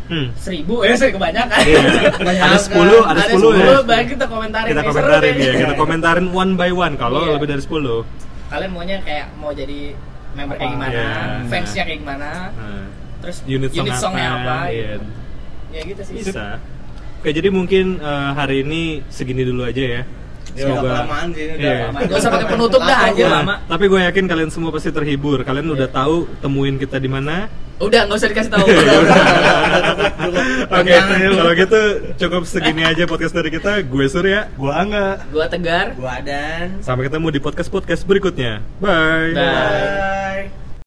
Hmm. seribu ya saya kebanyakan. Iya. Ada 10, ada 10 ya. baik kita komentarin. Kita komentarin ya, kita komentarin one by one kalau Iya. lebih dari 10. kalian maunya kayak mau jadi member kayak gimana Iya. fansnya kayak gimana Nah, terus unit song songnya apa, iya. gitu. ya gitu sih bisa oke jadi mungkin eh, hari ini segini dulu aja ya Ya udah kelamaan sih, udah Iya. kelamaan. Gak usah pakai penutup dah aja lama tapi gue yakin kalian semua pasti terhibur kalian udah Iya. tahu temuin kita di mana udah nggak usah dikasih tahu Oke, kalau gitu cukup segini aja podcast dari kita. Gue Surya. Gua enggak. gua tegar Gua dan Sampai ketemu di podcast-podcast berikutnya. Bye. Bye. Bye.